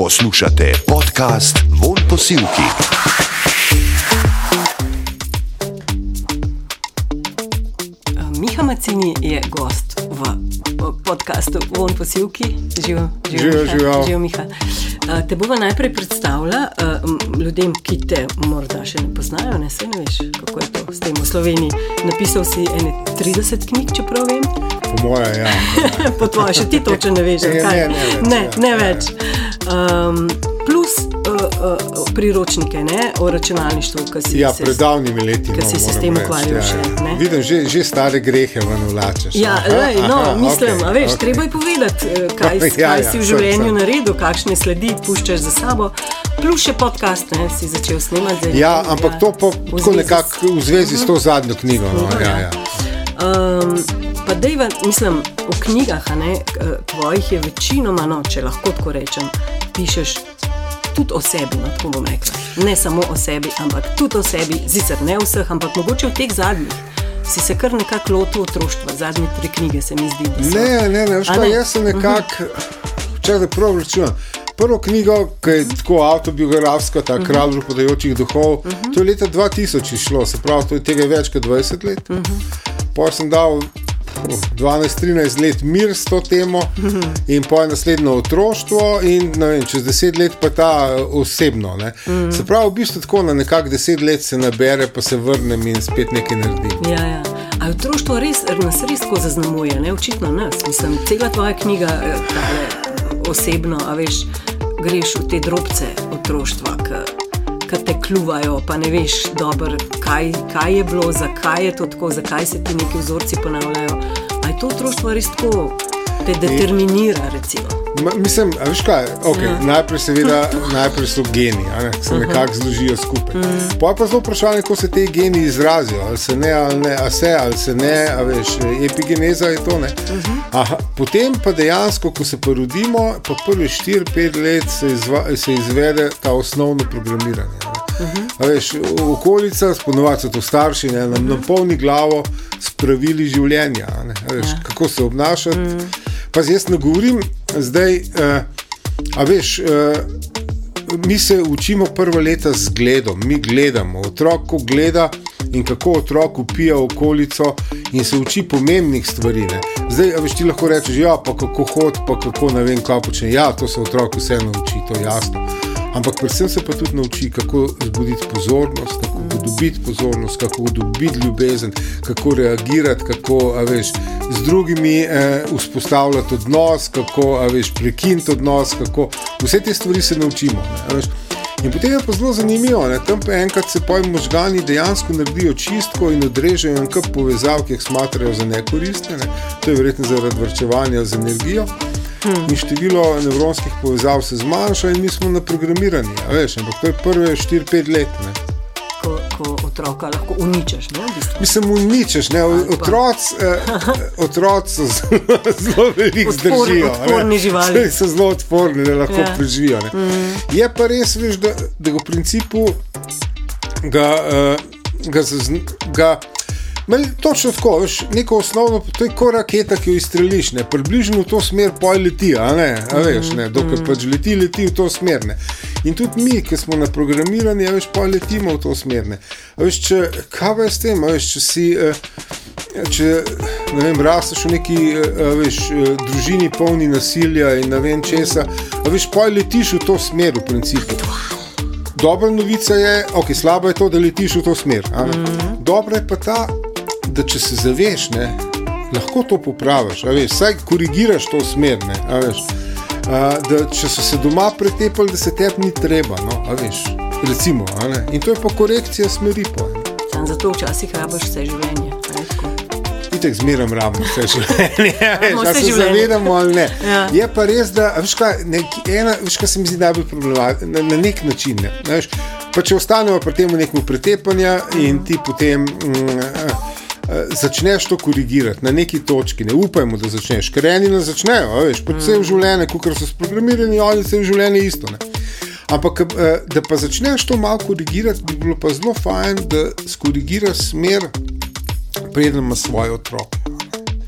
Poslušate podcast Von Posilki. Miha Macini je gost v podkastu Von Posilki. Živijo, Živijo, živijo. živijo Miha. A, Te bova najprej predstavila a, m, ljudem, ki te morda še ne poznajo. Ne, Saj ne veš, kako je to s tem v Sloveniji. Napisal si ene 30 knjig, če prav vem. Po moje, ja. po tvoje, še ti točno ne veš, Ne, kaj ne, ne več, Ne, ja. ne Ja, več. Um, plus uh, uh, priročnike ne, o računalništvu, ki si Ja, se pred davnimi leti. No, si se s tem ukvarjal ja, še, ja. ne? Vidim, že, že stare grehe ven vlačeš. Ja, Aha, lej, no, aha, mislim, a veš, okej. treba je povedati, eh, kaj, Ja, kaj ja, si v življenju sem. naredil, kakšne sledi puščaš za sabo. Plus še podcast, ne, si začel snemati. Ja, ampak to pa v tako zvezi s- nekako v zvezi s to zadnjo knjigo. No, knjigo, ja, ja. ja. Um, pa dejva, mislim, v knjigah, ne, eh, tvojih je večinoma, no, če lahko tako rečem, pišeš tudi o sebi, no, tako bom rekla. Ne samo o sebi, ampak tudi o sebi, zicer ne vseh, ampak mogoče v teh zadnjih. Si se kar nekako lotil otroštva, zadnje tri knjige se mi zdi. da so. Ne, ne, ne, veš A kaj, ne? Mhm. jaz sem nekako, če da prav računam. Prvo knjigo, ki je tako avtobiografska, ta Mhm. kralj župodajočih duhov, to je leta 2000 išlo, se pravi, to je tega več kot 20 let. Mhm. Potem sem dal 12-13 let mir s to temo Mhm. in potem naslednjo otroštvo in vem, čez 10 let pa ta eh, osebno. Ne. Mhm. Se pravi, v bistvu tako na nekak 10 let se nabere, pa se vrnem in spet nekaj naredim. Ja, ja. A je otroštvo res, nas res tako zaznamuje, ne očitno nas. Mislim, cela tvoja knjiga, eh, tale, osebno, a veš, greš v te drobce otroštva, ki te kljuvajo, pa ne veš dobro, kaj, kaj je bilo, zakaj je to tako, zakaj se ti neki vzorci ponavljajo. A je to otroštvo res tako, te determinira, recimo. Ma, mislim, veš kaj, okay, Ja. najprej, seveda, najprej so geni, ne, se nekako zložijo skupaj. Mm. Pa je pa zelo vprašanje, kako se te geni izrazijo, ali se ne, ali ne, a se, ali se ne, a veš, epigeneza je to. Ne? Aha, potem pa dejansko, ko se porodimo, pa prvi 4-5 let se, izva, se izvede ta osnovno programiranje. Ne? A Veš, okolica, ponovadi so to starši, ne, nam napolni glavo s pravili življenja, ne, veš, Ja. kako se obnašati. Mm. Pa jaz ne govorim zdaj, uh, a veš. Uh, Mi se učimo prva leta z gledom, mi gledamo. Otrok gleda in kako otrok upija okolico in se uči pomembnih stvari. Ne. Zdaj, veš, ti lahko rečeš, ja, pa kako hod, pa kako ne vem, kaj počne. Ja, to se otrok vseeno uči, to je jasno. Ampak predvsem se pa tudi nauči, kako zbuditi pozornost, kako dobiti pozornost, kako dobiti ljubezen, kako reagirati, kako veš, z drugimi eh, vzpostavljati odnos, kako veš, prekiniti odnos, kako vse te stvari se naučimo. Ne, veš. In potem je pa zelo zanimivo, ne? tam pa enkrat se pojem možgani dejansko naredijo čistko in odrežejo en kup povezav, ki jih smatrajo za nekoristne. Ne? To je verjetno zaradi vrčevanja z energijo. Hmm. In število nevronskih povezav se zmanjša, in mi smo naprogramirani. Veš, ampak to je prve 4-5 let. Ne? Ko, ko otroka lahko uničeš, ne, v bistvu. Mislim, uničeš, ne, otroci eh, otroc so zelo, zelo veliko zdržijo. odporni živali. So, zelo odporni, da lahko Ja. preživijo. Mm. Je pa res, veš, da, da v principu ga, uh, ga, ga Meni, točno tako, veš, neko osnovno, to je kot raketa, ki jo izstreliš, ne, približno v to smer poj leti, a ne, a veš, ne, dokler pač leti, leti v to smer. Ne. In tudi mi, ki smo naprogramirani, a veš, poj letimo v to smer. Ne. A veš, če, kaj veš s tem, a veš, če si, eh, če, ne vem, rasteš v neki, eh, veš, eh, družini polni nasilja in ne vem česa, veš, poj letiš v to smer v principu. Dobra novica je, ok, slaba je to, da letiš v to smer. a ne. Dobra je pa ta, da če se zaveš, ne, lahko to popraviš, veš, vsaj korigiraš to smer. Ne, a veš, a, da če so se doma pretepali, da se tebi ni treba. No, veš, recimo. In to je pa korekcija smeri. Pa. Sam zato včasih rabaš vse življenje. Itek zmeram rabimo vse življenje, veš, vse se življenje. zavedamo ali ne. Ja. Je pa res, da veš, kaj, nek, ena, veš, kaj se mi zdi najbolj problematično, na, na nek način. Ne, veš, pa če ostanemo pri tem nekemu pretepanju in ti potem. Mm, Začneš to korigirati na neki točki, ne upajmo, da začneš, ker eni ne začnejo, veš, pa vse v življenju, kot so sprogramirani, oni vse v življenju isto. Ne. Ampak, eh, da pa začneš to malo korigirati, bi bilo pa zelo fajn, da skorigiraš smer, preden imaš svoje otroke.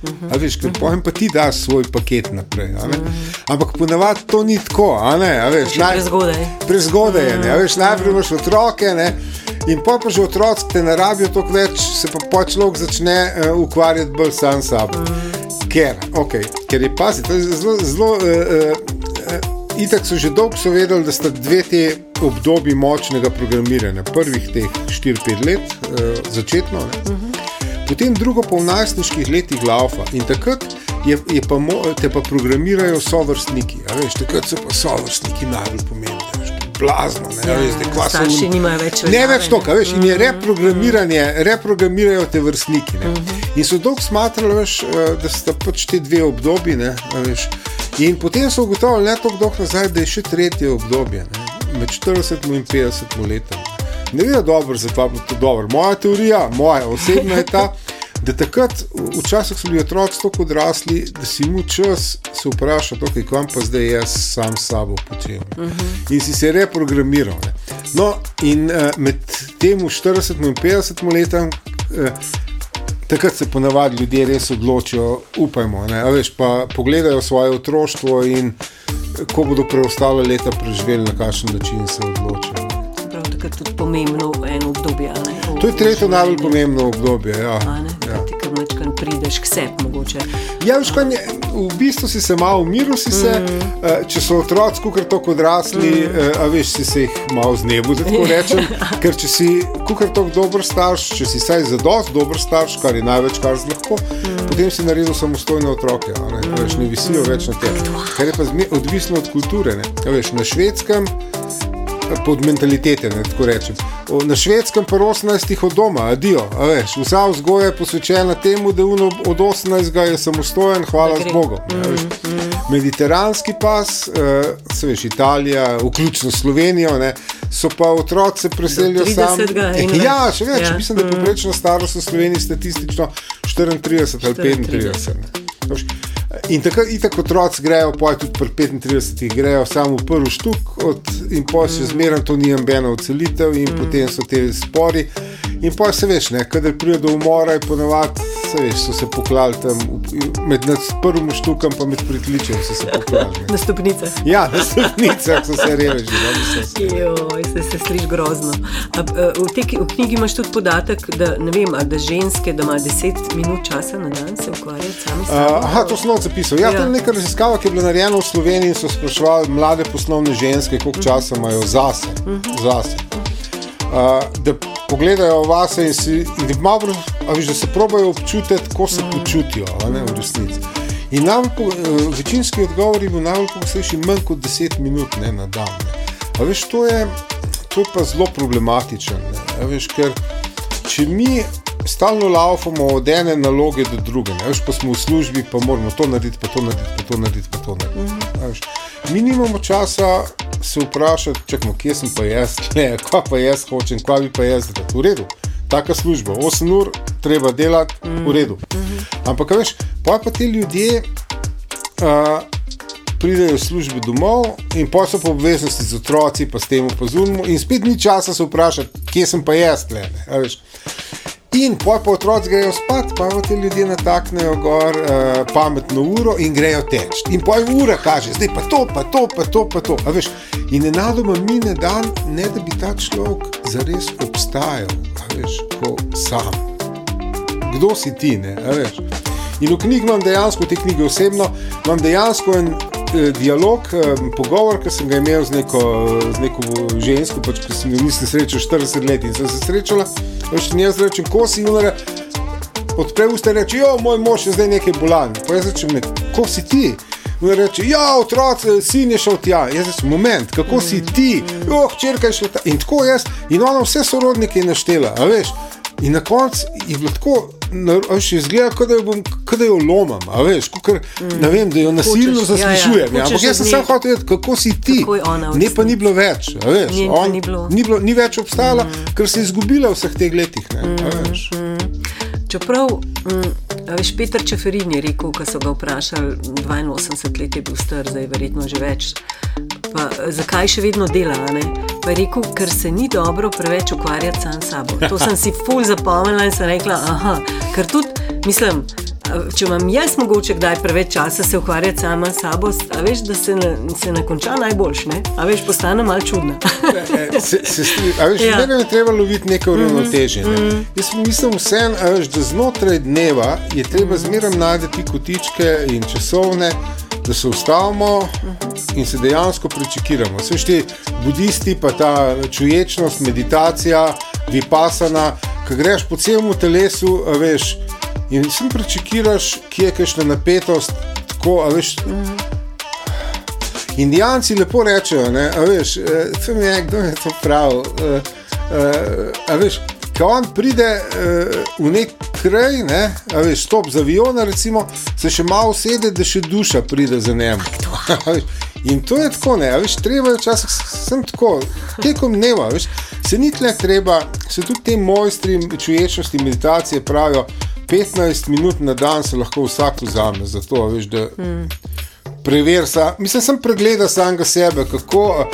A veš, ker pojem pa ti daš svoj paket naprej. a ne. Ampak ponavadi to ni tako, a ne, a veš. Še prezgodaj. Prezgodaj je, ne, a veš, najprej imaš otroke, ne. In pa pa že otroci te ne rabijo toliko več, se pa pa človek začne uh, ukvarjati bolj sam s sabo. Ker, okay, ker je pazi, to je zelo, zelo uh, uh, itak so že dolgo so vedeli, da sta dve te obdobji močnega programiranja. Prvih teh 4-5 let, uh, začetno, ne. Potem drugo v najstniških letih laufa. In takrat je, je pa, mo- te pa programirajo sovrstniki. Veš, takrat so pa sovrstniki najbolj pomembni. je Blazno, ne, ja, veš, zdaj, kva so oni- nimajo več Ne veljave, več to, ne. kaj veš, in je reprogramiranje, reprogramirajo te vrstniki. Ne. In so dolgo smatrali, veš, eh, da sta pač te dve obdobji. Ne, veš. In potem so ugotovili, ne tako dolgo nazaj, da je še tretje obdobje, ne, med 40 in 50 letom. Ne vem, dobro, zakaj bo to dobro. Moja teorija, moja osebna je ta, da takrat, v- včasih so bili otroci tako odrasli, da si mu čas se vprašati, okay, kam pa zdaj jaz sam s sabo počel. Uh -huh. In si se reprogramiral. Ne. No, in uh, med tem 40 in 50 letom. Uh, Takrat se ponavadi ljudje res odločijo, upajmo, ne, veš, pa pogledajo svoje otroštvo in eh, ko bodo preostale leta preživeli, na kakšen način se odločijo. Prav takrat tudi pomembno eno obdobje. a ne, v- To je tretje najbolj pomembno obdobje. Ja. Ja. Ti, kar mečkan prideš k sebi, mogoče. Ja, veš, kaj, je- v bistvu si se malo umiril, si se, mm. če so otroci, kukar tako odrasli, mm. a veš, si se jih malo znebil, da tako rečem. Ker če si kukar tako dober starš, če si saj za dost dober starš, kar je največ, kar lahko, mm. potem si naredil samostojne otroke, ne, mm. veš, ne visijo mm. več na tem. Kar je pa odvisno od kulture. Ne. A veš, na švedskem pod mentalitete, ne, tako rečem. O, Na švedskem pa 18 od doma, adijo, a veš, vsa vzgoja je posvečena temu, da uno od 18 je samostojen, hvala z Bogom. ne, a veš. Mediteranski pas, eh, se veš, Italija, vključno s Slovenijo, ne, so pa otroci se preselijo Do sam. 30 in več. Ja, še več, Ja. mislim, da je povprečna starost v Sloveniji statistično 34 ali 35. Ne. In takrat, itak otroci grejo, pa tudi pri 35, grejo samo v prvi štuk, od, in pa še zmeraj to ni nobena ocelitev, in mm. potem so te spori. In pa se veš, ne, kadar pride do umora, je ponavadi, se veš, so se poklali tam, med nad prvim štukom, pa med pritličjem so se poklali. ne. Na stopnice. Ja, na stopnicah so se reveži, so se. Joj, se, se sliši grozno. A, a, v, te, v knjigi imaš tudi podatek, da, vem, a, da ženske, da ima 10 minut časa na dan se ukvarjati sami s sabo. Uh, aha, to sem not zapisal. Ja, Ja. to je neka raziskava, ki je bila narejena v Sloveniji in so spraševali mlade poslovne ženske, koliko Mhm. časa imajo zase. zase. Uh, da pogledajo vase in, si, in da, malo, a veš, da se probajo občutiti, kako se počutijo a ne, v resnici. In po- eh, večinski odgovor je bil najbolj pogostejši manj kot 10 minut ne, na dan. Ne. A veš, to je, to je pa zelo problematično. Ne. A Veš, ker če mi stalno laufamo od ene naloge do druge, ne, veš, pa smo v službi, pa moramo to narediti, pa to narediti, pa to narediti, pa to narediti. a Veš, mi nimamo časa se vprašati, čakamo, kje sem pa jaz, ne, kva pa jaz hočem, kva bi pa jaz delal. V redu, taka služba, 8 ur, treba delati, v redu. Ampak, a veš, pa pa ti ljudje. Uh, pridejo v službi domov in pa so po obveznosti z otroci, pa s tem opazujemo, in spet ni časa se vprašati, kje sem pa jaz, veš. In pol pa otroci grejo spat, pa ti ljudje nataknejo gor uh, pametno uro in grejo teč. In pol ura kaže, zdaj pa to, pa to, pa to, pa to. A veš, in nenadoma mine dan, ne da bi ta človek zares obstajal, veš, ko sam. Kdo si ti, ne, a veš. In v knjigi imam dejansko, v tej knjigi osebno, imam dejansko en dialog, eh, pogovor, ki sem ga imel z neko, z neko žensko, pač, ki sem jo nisem srečal 40 let in sem se srečala. Veš, in jaz rečem, ko si junare, odpre usta in reče, jo, moj mož je zdaj nekaj bolan. Pa jaz rečem, ne, ko si ti? In reče, ja, otroci, sin je šel tja. Jaz rečem, moment, kako si ti? Jo, hčerka je šla tja. In tako jaz, in ona vse sorodnike je naštela, a veš. In na koncu je bilo tako, veš, izgleda, kot da jo, bom, da jo lomam, veš, kakor, ne vem, da jo nasilno Hočeš, ja, ja, zaslišujem. Ja, hočeš Ampak jaz sem samo hotel vedeti, kako si ti. Ne pa ni bilo več, veš. Nje pa ni bilo. ni, bilo, ni več obstajala, mm. ker se je izgubila v vseh teh letih. Ne, a veš. Čeprav, mm, veš, Peter Čeferin je rekel, ko so ga vprašali, 82 let je bil star, zdaj verjetno že več. Pa, zakaj še vedno dela? a Ne? Pa je rekel, ker se ni dobro preveč ukvarjati sam s sabo. To sem si ful zapomnila in sem rekla, aha, ker tudi, mislim, če imam jaz mogoče kdaj preveč časa se ukvarjati sama s sabo, veš, da se ne, se ne konča najboljš, ne? a veš, postane malo čudna. E, se, se stri, a veš, Ja. ja. je treba loviti neko uravnoteženje. Mm -hmm. Jaz mislim vsem, veš, da znotraj dneva je treba zmeraj najti kotičke in časovne, da se ustavimo in se dejansko prečekiramo. Vse ti budisti, pa ta čuječnost, meditacija, vipasana, ki greš po celemu telesu, veš, in sem prečekiraš, kje je kakšna napetost, tako, veš. Indijanci lepo rečejo, ne, a veš, eh, to mi je kdo je to prav. Uh, uh, a veš, ko on pride uh, v nek kraj, ne, veš, stop za aviona, recimo, se še malo sede, da še duša pride za njim. In to je tako, ne, veš, treba je včasih sem tako, tekom dneva, veš, se ni tle treba, se tudi ti mojstri čuječnosti meditacije pravijo, 15 minut na dan se lahko vsak vzame za to, veš, da. Mm preveri, sa, mislim, sem pregleda samega sebe, kako. a,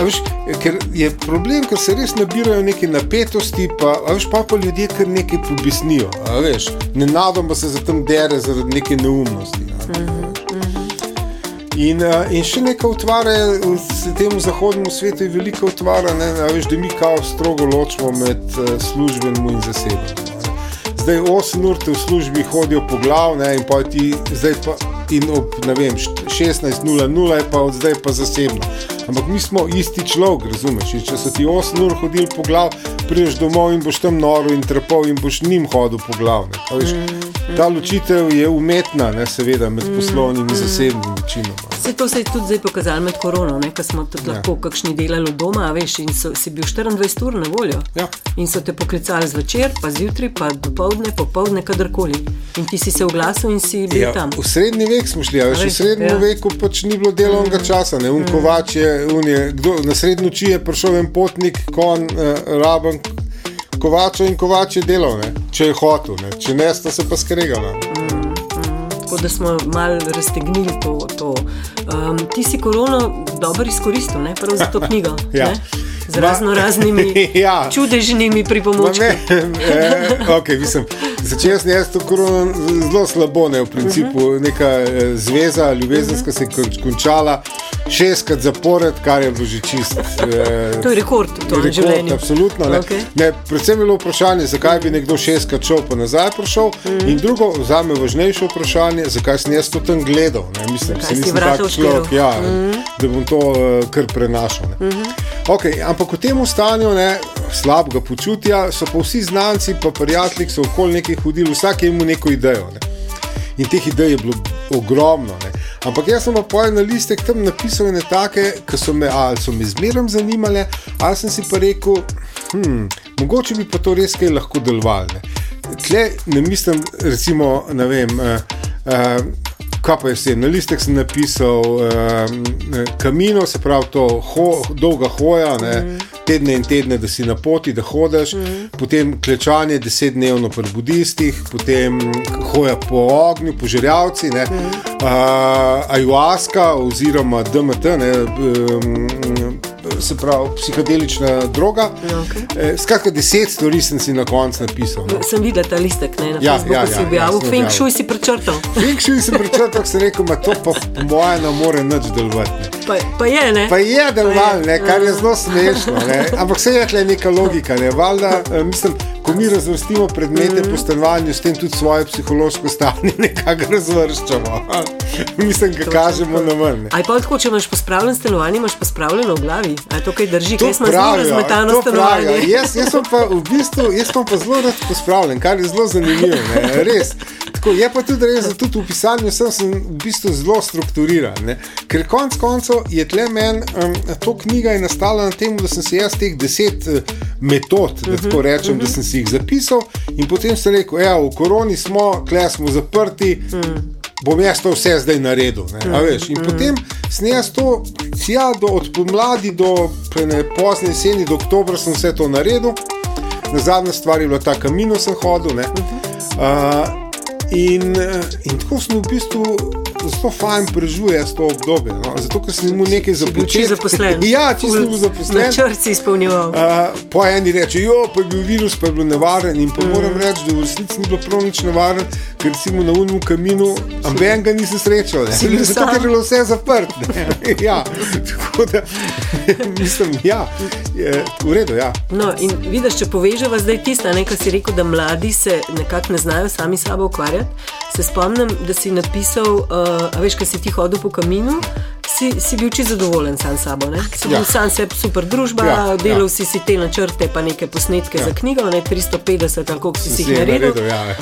a Veš, ker je problem, ker se res nabirajo neke napetosti, pa, veš, pa, pa ljudje kar nekaj pobesnijo. a Veš, nenadoma se za tam dere zaradi neke neumnosti. a. In, a, in še nekaj utvara, v tem zahodnemu svetu je veliko utvara, ne, a veš, da mi kao strogo ločimo med a, službenim in zasebnim. Zdaj 8 ur te v službi hodijo po glav, ne, in pa ti zdaj pa in ob vem, št- 16.00 je pa od zdaj pa zasebno. Ampak mi smo isti človek, razumeš? In če so ti 8 ur hodili po glav, prideš domov in boš tam noro in trpel in boš njim hodil po glav. ne. Veš, ta ločitev je umetna, ne, seveda, med poslovnim in zasebnim večinoma. Se to se je tudi zdaj pokazalo med korono, ko smo tudi Ja. lahko kakšni delali doma, a veš, in so, si bil 24 ur na voljo. Ja. In so te poklicali zvečer, pa zjutraj, pa dopoledne, popoldne, kadarkoli. In ti si se oglasil in si bil Ja, tam. v srednji vek smo šli, a veš, v veš, srednjem ja. veku pač ni bilo delovnega časa. Ne? Un kovač je, un je kdo, na srednji noči je prišel en potnik, kon, eh, raben kovača in kovač je delal, ne? če je hotel, ne? če ne, sta se pa skregala. Tako da smo malo raztegnili to. to. Um, ti si korono dobro izkoristil, ne? prav za to knjigo. Ja. ne? Z razno raznimi Ja. čudežnimi Ma pripomočki. Ne, eh, okay, mislim, začel sem jaz to korono zelo slabo, ne, v principu Mhm. neka eh, zveza, ljubezenska se je kon- končala šestkrat zapored, kar je bilo že čist. Eh, To je rekord v tvojem rekord. Absolutno. Ne. Okej. Ne, predvsem je bilo vprašanje, zakaj bi nekdo šestkrat šel, pa nazaj prišel. Mhm. Mm. In drugo, za me važnejše vprašanje, zakaj sem jaz to tam gledal. Ne. Mislim, si nisem tak človek, ja, mm. da bom to uh, kar prenašal. Ne. Mm -hmm. okay, ampak v tem stanju ne, slabega počutja so pa vsi znanci, pa prijatelji, so okoli nekaj hodili, vsak je imel neko idejo. Ne. In teh idej je bilo ogromno. Ne. Ampak jaz sem pa po na listek tam napisal ne take, ki so me, ali so me zmeraj zanimale, ali sem si pa rekel, hm, mogoče bi pa to res kaj lahko delovalo. ne. Tle ne mislim, recimo, ne vem. Uh, uh, Kaj pa je vse? Na listek sem napisal um, kamino, se pravi to ho, dolga hoja, ne, mm. tedne in tedne, da si na poti, da hodiš, mm. potem klečanje desetdnevno pri budistih, potem hoja po ognju, po žerjavci, ne, mm. uh, ayahuasca oziroma DMT, ne, um, se pravi psihedelična droga. Okej. Eh, Skratka, deset stvari sem si na koncu napisal. No. Sem videl ta listek, ne, na Ja, Facebooku ja, si ja, objavil, ja, Feng. Shui si prečrtal. Feng Shui sem prečrtal, ko sem rekel, da to pa mojem ne more nič delovati. Pa, pa je, ne? Pa je deloval, kar je zelo smešno. Ne. Ampak vse je tle neka logika. Ne. Valjda, eh, mislim, ko mi razvrstimo predmete mm. po stanovanju, s tem tudi svoje psihološko stanje nekako razvrščamo. mislim, ga kažemo na vrne. Aj pa tako, če imaš pospravljen stanovanje, imaš pospravljeno v glavi. Aj to kaj drži, To kaj smo zelo razmetano to pravijo. stanovanje. Jaz, jaz, sem pa v bistvu, jaz sem pa zelo rad pospravljen, kar je zelo zanimivo. Ne? Res. Tako, je pa tudi res, da tudi v pisanju sem, sem v bistvu zelo strukturiran. Ne? Ker konec koncev je tle meni, um, to knjiga je nastala na tem, da sem si jaz teh deset uh, metod, da tako rečem, da sem si jih zapisal in potem sem rekel, evo, v koroni smo, kle smo zaprti. Bom jaz to vse zdaj naredil. A veš, in potem sem jaz to, ja, do, od pomladi do ne, pozne jeseni, do oktobra sem vse to naredil. Na zadnja stvar je bila ta kamino, sem hodil. Ne, uh, in, eh, in tako sem v bistvu zelo fajn prežuje to obdobje. No? Zato, ker sem imel nekaj Si bil čisto zaposlen. ja, čisto bil zaposlen. Načrt si izpolnjeval. Uh, po eni reči, jo, pa je bil virus, pa je bil nevaren. In pa mm. moram reči, da v resnici ni bilo prav nič nevaren, ker recimo na unem kaminu, amben ga nisem srečal. ne. Si Zato, ker je bilo vse zaprto. ja, tako da mislim, ja, je, v redu. Ja. No, in vidiš, če povežemo zdaj tisto, ne, kar si rekel, da mladi se nekako ne znajo sami s sabo ukvarjati. Se spomnim, da si napisal, uh, a veš, kaj si ti hodil po kaminu, si, si bil čisto zadovoljen sam s sabo. Ne? Si bil Ja. sam sebi super družba, Ja, ja, delal ja. si, si te načrte, pa neke posnetke ja. za knjigo, ne 350 ali koliko si, si jih naredil. naredil, ja.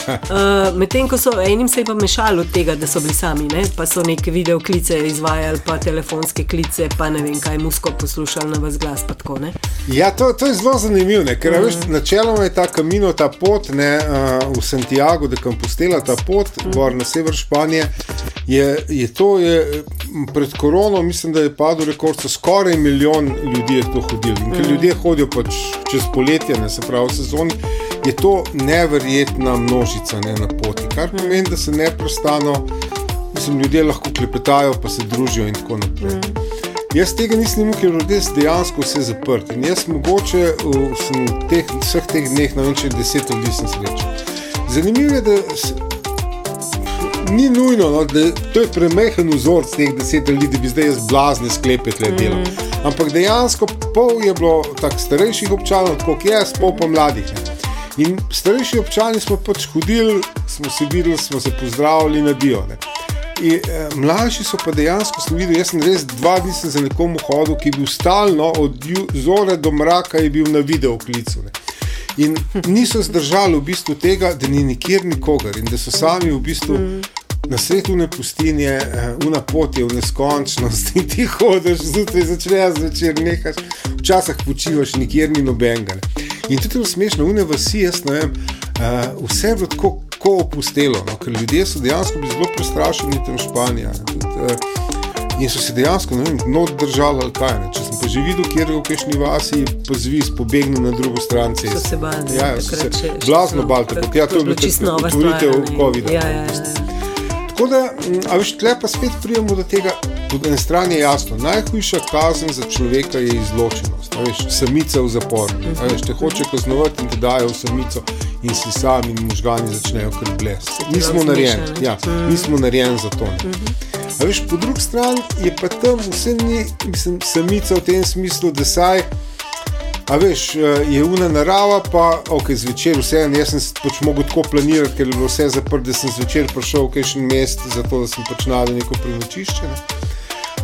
Uh, Medtem ko so enim se je pa mešalo tega, da so bili sami, ne? pa so neke video klice izvajali, pa telefonske klice, pa ne vem kaj, musko poslušali na vas glas. Tako, ne? Ja, to, to je zelo zanimivo, ne? ker mm. veš, načeloma je ta kamino, ta pot ne, uh, v Santiago de Compostela, ta pot mm. gor na sever Španije. Je, je to je, pred korono, mislim, da je padel rekord, so skoraj milijon ljudi je to hodili. In ker mm. ljudje hodijo pač čez poletje, ne, se pravi v sezoni, je to neverjetna množica ne, na poti. Kar pomeni, da se neprestano, mislim, ljudje lahko klepetajo, pa se družijo in tako naprej. Mm. Jaz tega nisem imel, ker je res dejansko vse zaprto. In jaz mogoče v teh, vseh teh dneh, ne vem, če deset ljudi sem srečal. Zanimivo je, da ni nujno, no, da to je premehen vzorc teh deset ljudi, da bi zdaj jaz blazne sklepe tle delal. Ampak dejansko pol je bilo tako starejših občanov, tako kot jaz, pol pa mladih. Ne. In starejši občani smo pač hodili, smo se videli, smo se pozdravili na dio. Ne. In, eh, mlajši so pa dejansko, sem videl, jaz sem res dva dni za nekomu hodil, ki je bil stalno od zore do mraka, je bil na video klicu. Ne. In niso zdržali v bistvu tega, da ni nikjer nikogar in da so sami v bistvu na svetu ne pustinje, una pot je v neskončnost in ti hodiš zjutraj, začneš zvečer, nehaš, včasih počivaš, nikjer ni nobenega. ne. In tudi je smešno, une vasi, jaz ne vem, uh, vse je bilo tako, tako opustelo, no, ker ljudje so dejansko bili zelo prestrašeni tam ne, tudi, uh, In so se dejansko ne vem, not držali ali kaj. Ne. Če sem pa že videl, kjer je v kakšni vasi, pa zvis pobegnil na drugo stran ceste. So se bali, Ja, ja, so se blazno no, bali, tako ja, to je bilo čisto nova otvoritev. COVID-a. Ja, ja, ja. Tako da, mm, a veš, tle pa spet pridemo do tega, po eni strani je jasno, najhujša kazen za človeka je izločenost. a Veš, samica v zaporu. a Veš, te hoče kaznovati in te dajo v samico in si sam in možgani začnejo kar bles. Nismo narejeni, ja, nismo narejeni za to. Ne. A veš, po drugi strani je pa tam vse ni, mislim, samica v tem smislu, da saj. A veš, eh, je una narava, pa ok, zvečer vseeno, jaz sem pač mogel tako planirati, ker je bilo vse zaprto, da sem zvečer prišel v kakšen mest, zato da sem pač najdel neko prenočišče. Ne.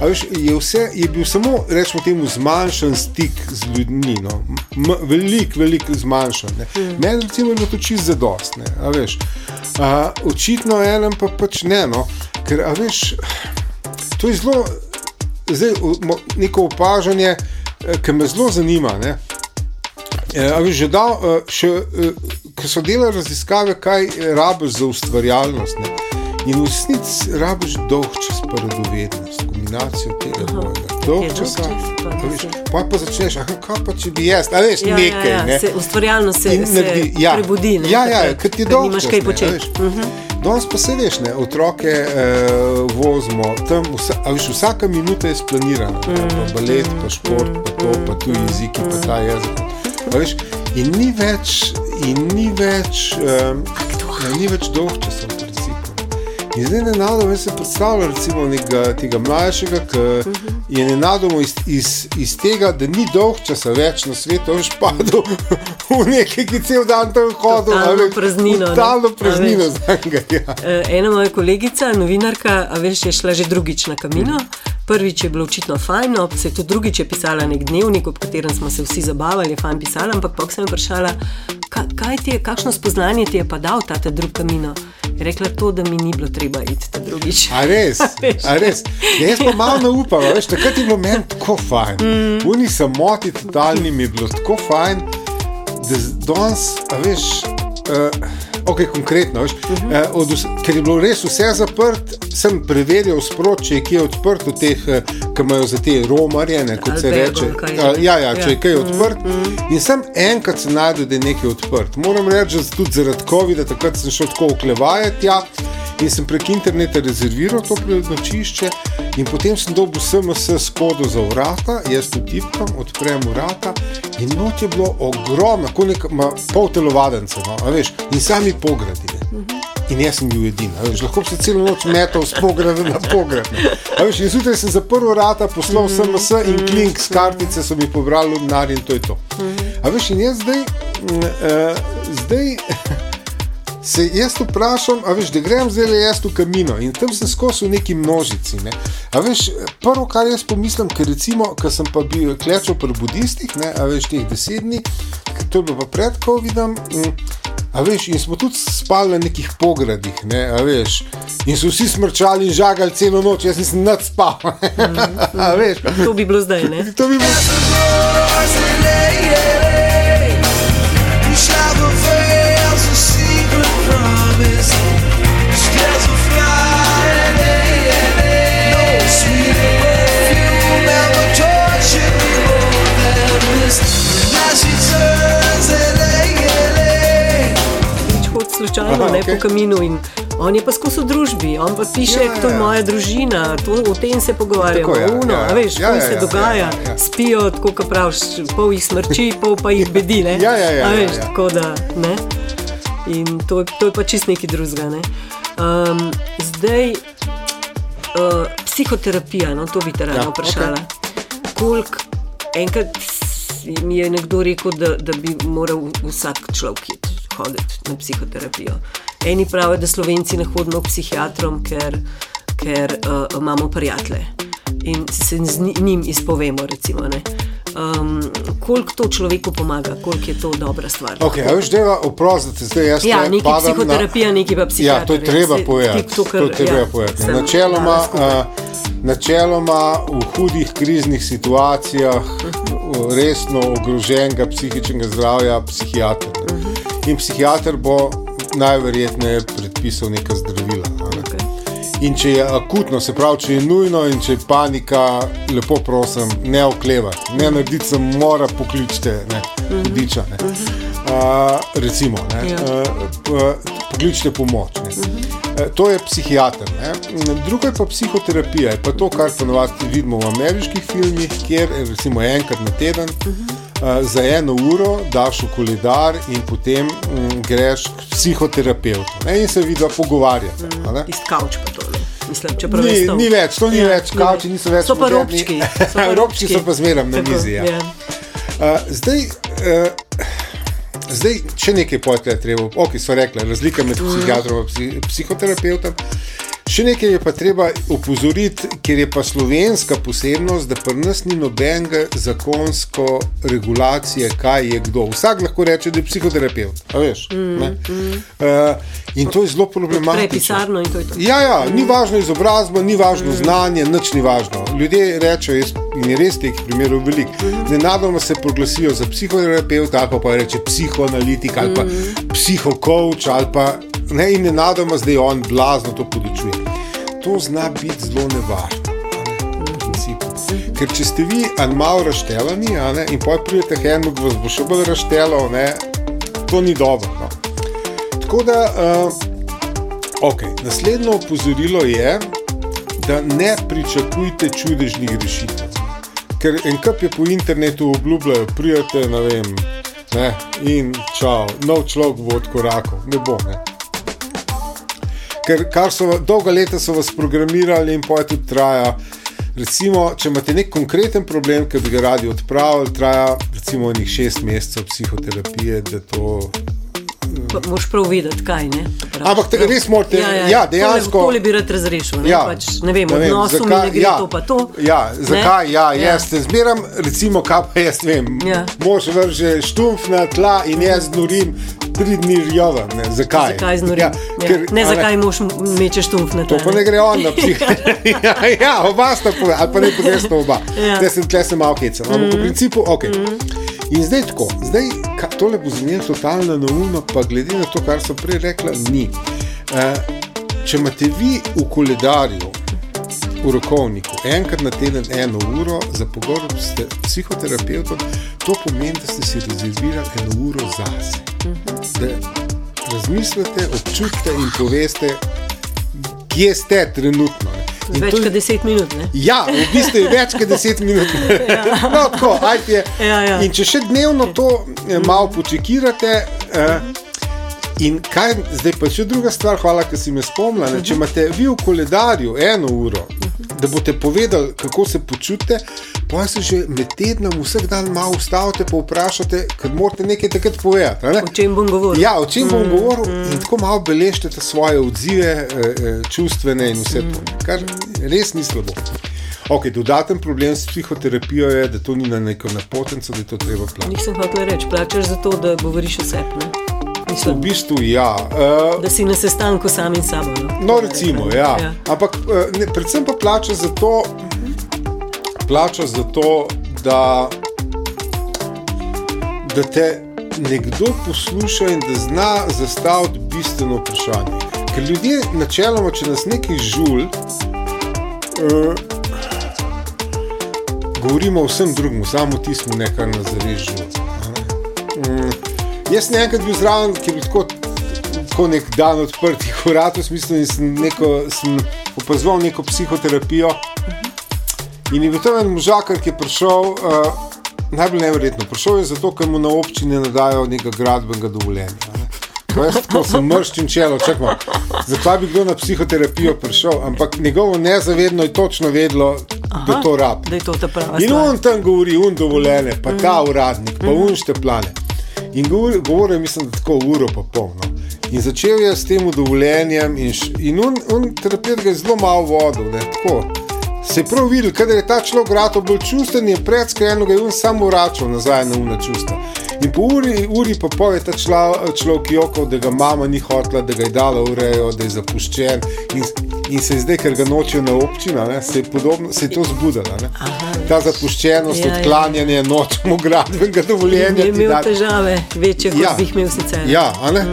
A veš, je, vse, je bil samo, rečemo temu, zmanjšan stik z ljudmi, no. Velik, velik zmanjšan. Ne. Meni recimo je bilo to čist zadost, ne, a veš. A, očitno enem pa pač ne, no, ker a veš, to je zelo, zdaj neko opažanje, eh, ki me zelo zanima. Ne. Veš, že dal, eh, še, eh, ko so delali raziskave, kaj rabiš za ustvarjalnost. Ne. In v resnici rabiš dolg čas, radovednost, kombinacijo tega dvojega. Dolg čas, pa pa, začneš, ah, kaj pa če bi jaz, a veš, Ja, nekaj. ja, ne. ja. Se, ustvarjalno se, In se naredi- ja. prebudi. Ne, Ja, ja, ker ti dolg nimaš čas, kaj ne, a početi. veš. Danes pa se veš, ne, otroke eh, vozimo, tam vsa, a veš, vsaka minuta je splanirana. Mm, pa balet, pa šport, pa to, pa tu jeziki, pa ta jezik. Veš, in ni več, in ni več, um, ni več dolg časa. In zdaj nenadoma jaz si predstavljam recimo nekega tega mlajšega, ki je nenadoma iz, iz, iz tega, da ni dolg časa več na svetu, veš padel v nekaj, ki cel dan tam hodil. veš, praznino, ne. A praznino za njega. Ja. Eh, Ena moja kolegica, novinarka, veš, je šla že drugič na kamino. Prvič je bilo očitno fajn, no, se tudi drugič je pisala nek dnevnik, ob katerem smo se vsi zabavali, je fajn pisala, ampak pa sem vprašala, "Ka- kaj ti je, kakšno spoznanje ti je pa dal ta ta drug kamino. Je rekla to, da mi ni bilo treba iti drugič. A res, a res. Ja, jaz pa malo ne upam, a veš, takrat je bilo meni tako fajn. Mm. Uni samoti totalni mi je bilo tako fajn, da danes, veš, uh, ok, konkretno, veš, uh -huh. uh, od, ker je bilo res vse zaprt, sem preverjal sprot, če je kje odprt v teh, uh, ki imajo za te romarje, ne, kot se Albergo, reče. Uh, ja, ja, če Ja. je kaj odprt. Mm -hmm. In sem enkrat se najdel, da je nekaj odprt. Moram reči, da tudi zaradi COVID-a takrat sem šel tako oklevajati. Ja, In sem prek interneta rezerviral to prenočišče, in potem sem dobil SMS s kodo za vrata, jaz tu tipkam, odprem vrata, in noč je bilo ogromno, kot nek pol telovadence, no, veš, in sami pogradi. ne. In jaz sem bil edini, veš, lahko bi se celo noč metal s pograda na pograd. veš, In zjutraj sem zaprl vrata, poslal SMS in klink s kartice so mi pobrali denar in to je to. A veš, in jaz zdaj, mm, eh, zdaj se jaz vprašam, a veš, da grem zdaj le jaz v kamino in tam sem skozi v neki množici. Ne. A veš, prvo, kar jaz pomislim, ker recimo, ker sem pa bil klečal pri budistih, ne, a veš, teh deset dni, to je bilo pa pred COVID-om. mm, A veš, in smo tudi spali na nekih pogradih, ne, a veš, in so vsi smrčali in žagali celo noč, jaz nisem nad spal. a veš, To bi bilo zdaj, ne? to bi bilo. Nič slučajno, Aha, ne okej. po kaminu. In on je pa skozi v družbi, on pa piše, Ja, ja, to je ja. moja družina, to, o tem se pogovarjamo. Tako, ja, Uno, ja, ja. veš, Ja, ja, se ja, dogaja, ja, ja, ja. spijo, tako kot praviš, pol jih smrči, pol pa jih bedi. Ne? Ja, ja, ja, A ja, veš, ja. tako da, ne? In to, to je pa čist nekaj drugega. Ne? Um, zdaj, uh, psihoterapija, no, to bi te rada Ja, ja, vprašala. Okay. Kolik enkrat mi je nekdo rekel, da, da bi moral vsak človek iti hoditi na psihoterapijo. Eni pravijo, da slovenci ne hodimo k psihiatrom, ker, ker uh, imamo prijatelje in se z njim izpovemo. Recimo, ne. um, koliko to človeku pomaga, koliko je to dobra stvar. Okay, a veš, da oprostite, zdaj jaz Ja, padam psihoterapija, neki pa Ja, psihiater. to je treba Saj povedati. TikToker, To je treba ja, povedati. Načeloma, uh, načeloma v hudih kriznih situacijah uh, resno ogroženega psihičnega zdravja psihiater. ne. In psihiater bo najverjetneje predpisal neka zdravila. ne. Okay. In če je akutno, se pravi, če je nujno in če je panika, lepo prosim, ne oklevati, ne narediti, se mora pokličiti, ne, hudiča. Ne. Uh, recimo, ne, uh, pokličite pomoč. Ne. Uh, to je psihiater. Ne. Drugo je pa psihoterapija, je pa to, kar ponovadi vidimo v ameriških filmih, kjer recimo enkrat na teden. Uh, za eno uro daš v koledar, in potem mm, greš k psihoterapeutu ne, in se vidi, pogovarjate. a ne. Tisti kavč pa to. Ne? Mislim, Ni, stol. ni več, to ni Ja, več, kavči niso več. So pa robčki. so pa robčki so pa zmeraj na mizi. Ja. ja. Uh, zdaj, uh, zdaj, če nekaj pojte, treba, ok, so rekli, razlika med Mhm. psihiatrom in psi, psihoterapeutom. Še nekaj je pa treba opozoriti, ker je pa slovenska posebnost, da pri nas ni nobenega zakonsko regulacije, kaj je kdo. Vsak lahko reče, da je psihoterapeut. Veš, mm, uh, in to je zelo problematično. pisarno in to je to. Ja, ja, ni važno izobrazba, ni važno znanje, nič ni važno. Ljudje rečejo, jaz, in je res teh primerov veliko. Nenadoma se proglasijo za psihoterapeuta, ali pa, pa reče psihoanalitik, ali pa psihokovč, ali pa ne, in nenadoma zdaj on blazno to podočuje. To zna biti zelo nevarno. Ker če ste vi ali malo razštelani, a ne, in poj pridete ki vas bo še bolj razštelo, ne, to ni dobro. No. Tako da, uh, okay. naslednje opozorilo je, da ne pričakujte čudežnih rešitev. Ker en kup je po internetu obljubljajo, prijete, ne vem, ne, in čau, nov človek bo odkorakal, ne bo. Ne. Ker kar so dolga leta so vas programirali in poje tudi traja. Recimo, če imate nek konkreten problem, ki bi ga radi odpravili, traja recimo nekih šest mesecev psihoterapije, da to Moš prav vedeti, kaj ne. praviš. Ampak te- res morate- ja, dejansko- Tole, bi rad razrešil. Ne, Ja, pač, ne vem, ne vem odnosu mi ne gre ja, to pa to. Ja, zakaj? Ne? Ja, jaz te zmeram, recimo, kaj pa jaz ne vem. Ja. Mož vrže štumf na tla in jaz znorim tri dni rjoven. Ne, zakaj? Zakaj znorim? Ja, Ja, ker, ne, zakaj moš mečeš tumf na To pa ne gre on na psihiatrijo. ja, ja, oba sta pa, ali pa ne pogrešno oba. Ja. Zdaj sem tle se malo hecel. Ampak v principu, ok. In zdaj tako, zdaj tole bo zvenelo totalno neumno, pa glede na to, kar sem prej rekla, ni. Uh, če imate vi v koledarju, v rokovniku, enkrat na teden eno uro za pogovor s te- psihoterapeutom, to pomeni, da ste si rezervirali eno uro zase. Da razmislite, občutite in poveste, kje ste trenutno. Več to je- kot 10 minut. Ne? Ja, v bistvu je več kot 10 minut. no, tako. Ja, ja. In če še dnevno to eh, malo počekirate. Eh, In kaj zdaj pa še druga stvar, hvala, ker si me spomnila. ne, Če imate vi v koledarju eno uro, da boste povedali, kako se počutite, pa se že med tednom vsak dan malo ustavite, pa vprašate, ker morate nekaj takrat povedati. ne. O čem bom govoril? Ja, o čem bom govoril, in tako malo beležite te svoje odzive, eh, eh, čustvene in vse to, kar res ni slabo. Okay, dodaten problem s psihoterapijo je, da to ni na neko napotenco, da je to treba plačati. Nisem hotel reči, plačaš za to, da govoriš o sebi. V Mislim, bistvu ja. Uh, da si na sestanku sam in sabo. No, no, recimo, ja. Ja. Ampak eh, ne, predvsem pa plača za to, plača za to da, da te nekdo posluša in da zna zastaviti bistveno vprašanje. Ker ljudje, načeloma, če nas nekaj žul, uh, govorimo o vsem drugem, samo tismu, ne kar nas zares žul. Ne. Jaz sem enkrat bil zraven, ki bil tako, tako nek dan odprtih vrat, v smislu, in sem, neko, sem opazoval neko psihoterapijo. In je bil tam en možakar, ki je prišel, uh, najbolj neverjetno, prišel je zato, ker mu na občini ne dajo nekega gradbenega dovoljenja. ne. Jaz tako sem mrščen čelo, čakaj, zakaj bi kdo na psihoterapijo prišel, ampak njegovo nezavedno je točno vedelo, da Aha, to rab. Da je to ta prava In stvar. on tam govori, un dovoljene, pa ta uradnik, pa un šteplane. In govori, govori mislim, tako uro pa polno. In začel je s tem dovoljenjem, in, š- in un, un terapevt ga je zelo malo vodil. Ne, tako. Se je prav videl, kadar je ta človek grato bolj čusten, je predskrajeno ga je on samo vračal nazaj na umna čustva. In po uri, uri pa pol je ta čla- človek jokal, da ga mama ni hotela, da ga je dala urejo, da je zapuščen. In, in se je zdaj, ker ga nočijo na občina, ne, se, je podobno, se je to zbudilo. Aha. Ta zapuščenost, Ja, ja. odklanjanje, nočemo gradbenega dovoljenja. Je imel težave, večje kot Ja. bi jih imel sicer. Ja, ne?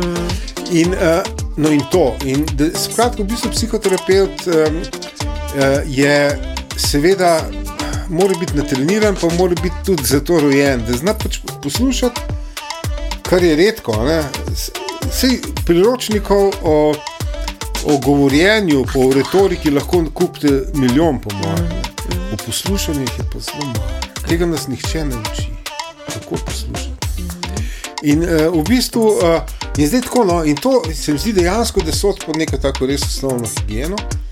In, uh, no in to. In da, skratka, v bistvu psihoterapeut um, uh, je seveda, mora biti natreniran, pa mora biti tudi zato rojen, da zna pač poslušati, kar je redko. ne. Sej priročnikov o, o govorjenju, o retoriki lahko kupite milijon, po mojem. ne. O poslušanju je pa zelo malo. Tega nas nihče ne uči, kako poslušati. In uh, v bistvu uh, je zdaj tako, no, in to se mi zdi dejansko, da so pod neko tako res osnovno higieno, uh,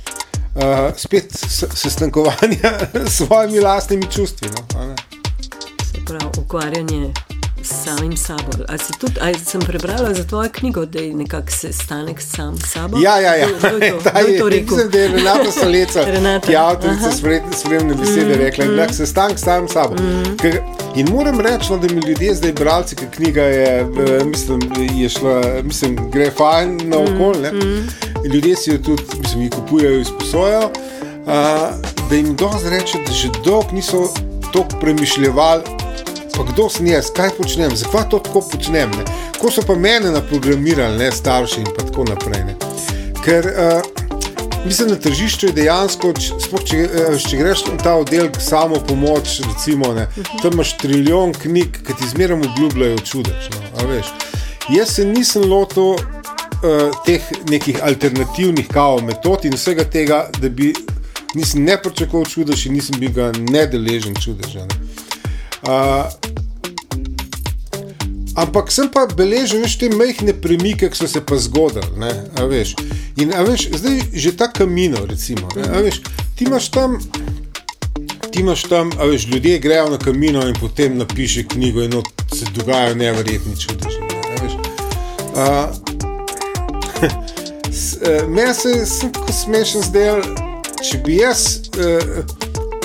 spet s- sestankovanja s svojimi lastnimi čustvi. No. Se pravi, ukvarjanje samim sabo. A si tudi, a sem prebrala za tvojo knjigo, da je nekako sestanek sam s sabo? Ja, ja, ja. Kdo, kdo je to, kdo je to rekel? mislim, da je Renata Renata, ki je avtorica spremne besede, rekla, da se stank sam s sabo. Ker- In moram reči, no, da mi ljudje, zdaj bralci, ker knjiga je, eh, mislim, je šla, mislim, gre fajn na okolje. Ljudje si jo tudi, mislim, ji kupujejo, izposojajo. Da jim dosti reče, da že dolgo niso tako premišljali, pa kdo sem jaz, kaj počnem, zakaj to tako počnem. Ne? Ko so pa mene naprogramirali, ne starši in tako naprej. Ne? Ker uh, mislim, na tržišču je dejansko, sploh če, eh, če greš v ta oddelek samo pomoč, recimo, ne, tam imaš trilijon knjig, ki ti zmeraj obljubljajo čudež. No. Jaz se nisem lotil uh, teh nekih alternativnih kao metod in vsega tega, da bi nisem ne pričakoval čudež in nisem bil ga nedeležen čudeža. Ne. Ampak sem pa beležil veš, te majhne premike, ki so se pa zgodili. a veš. In a veš, zdaj že ta kamino, recimo. A veš, ti imaš tam. Ti imaš tam, a veš, ljudje grejo na kamino in potem napiše knjigo, in se dogajajo neverjetni čudeži. ne, a veš. A, s- eh, Meni se je tako smešen zdel, če bi jaz, eh,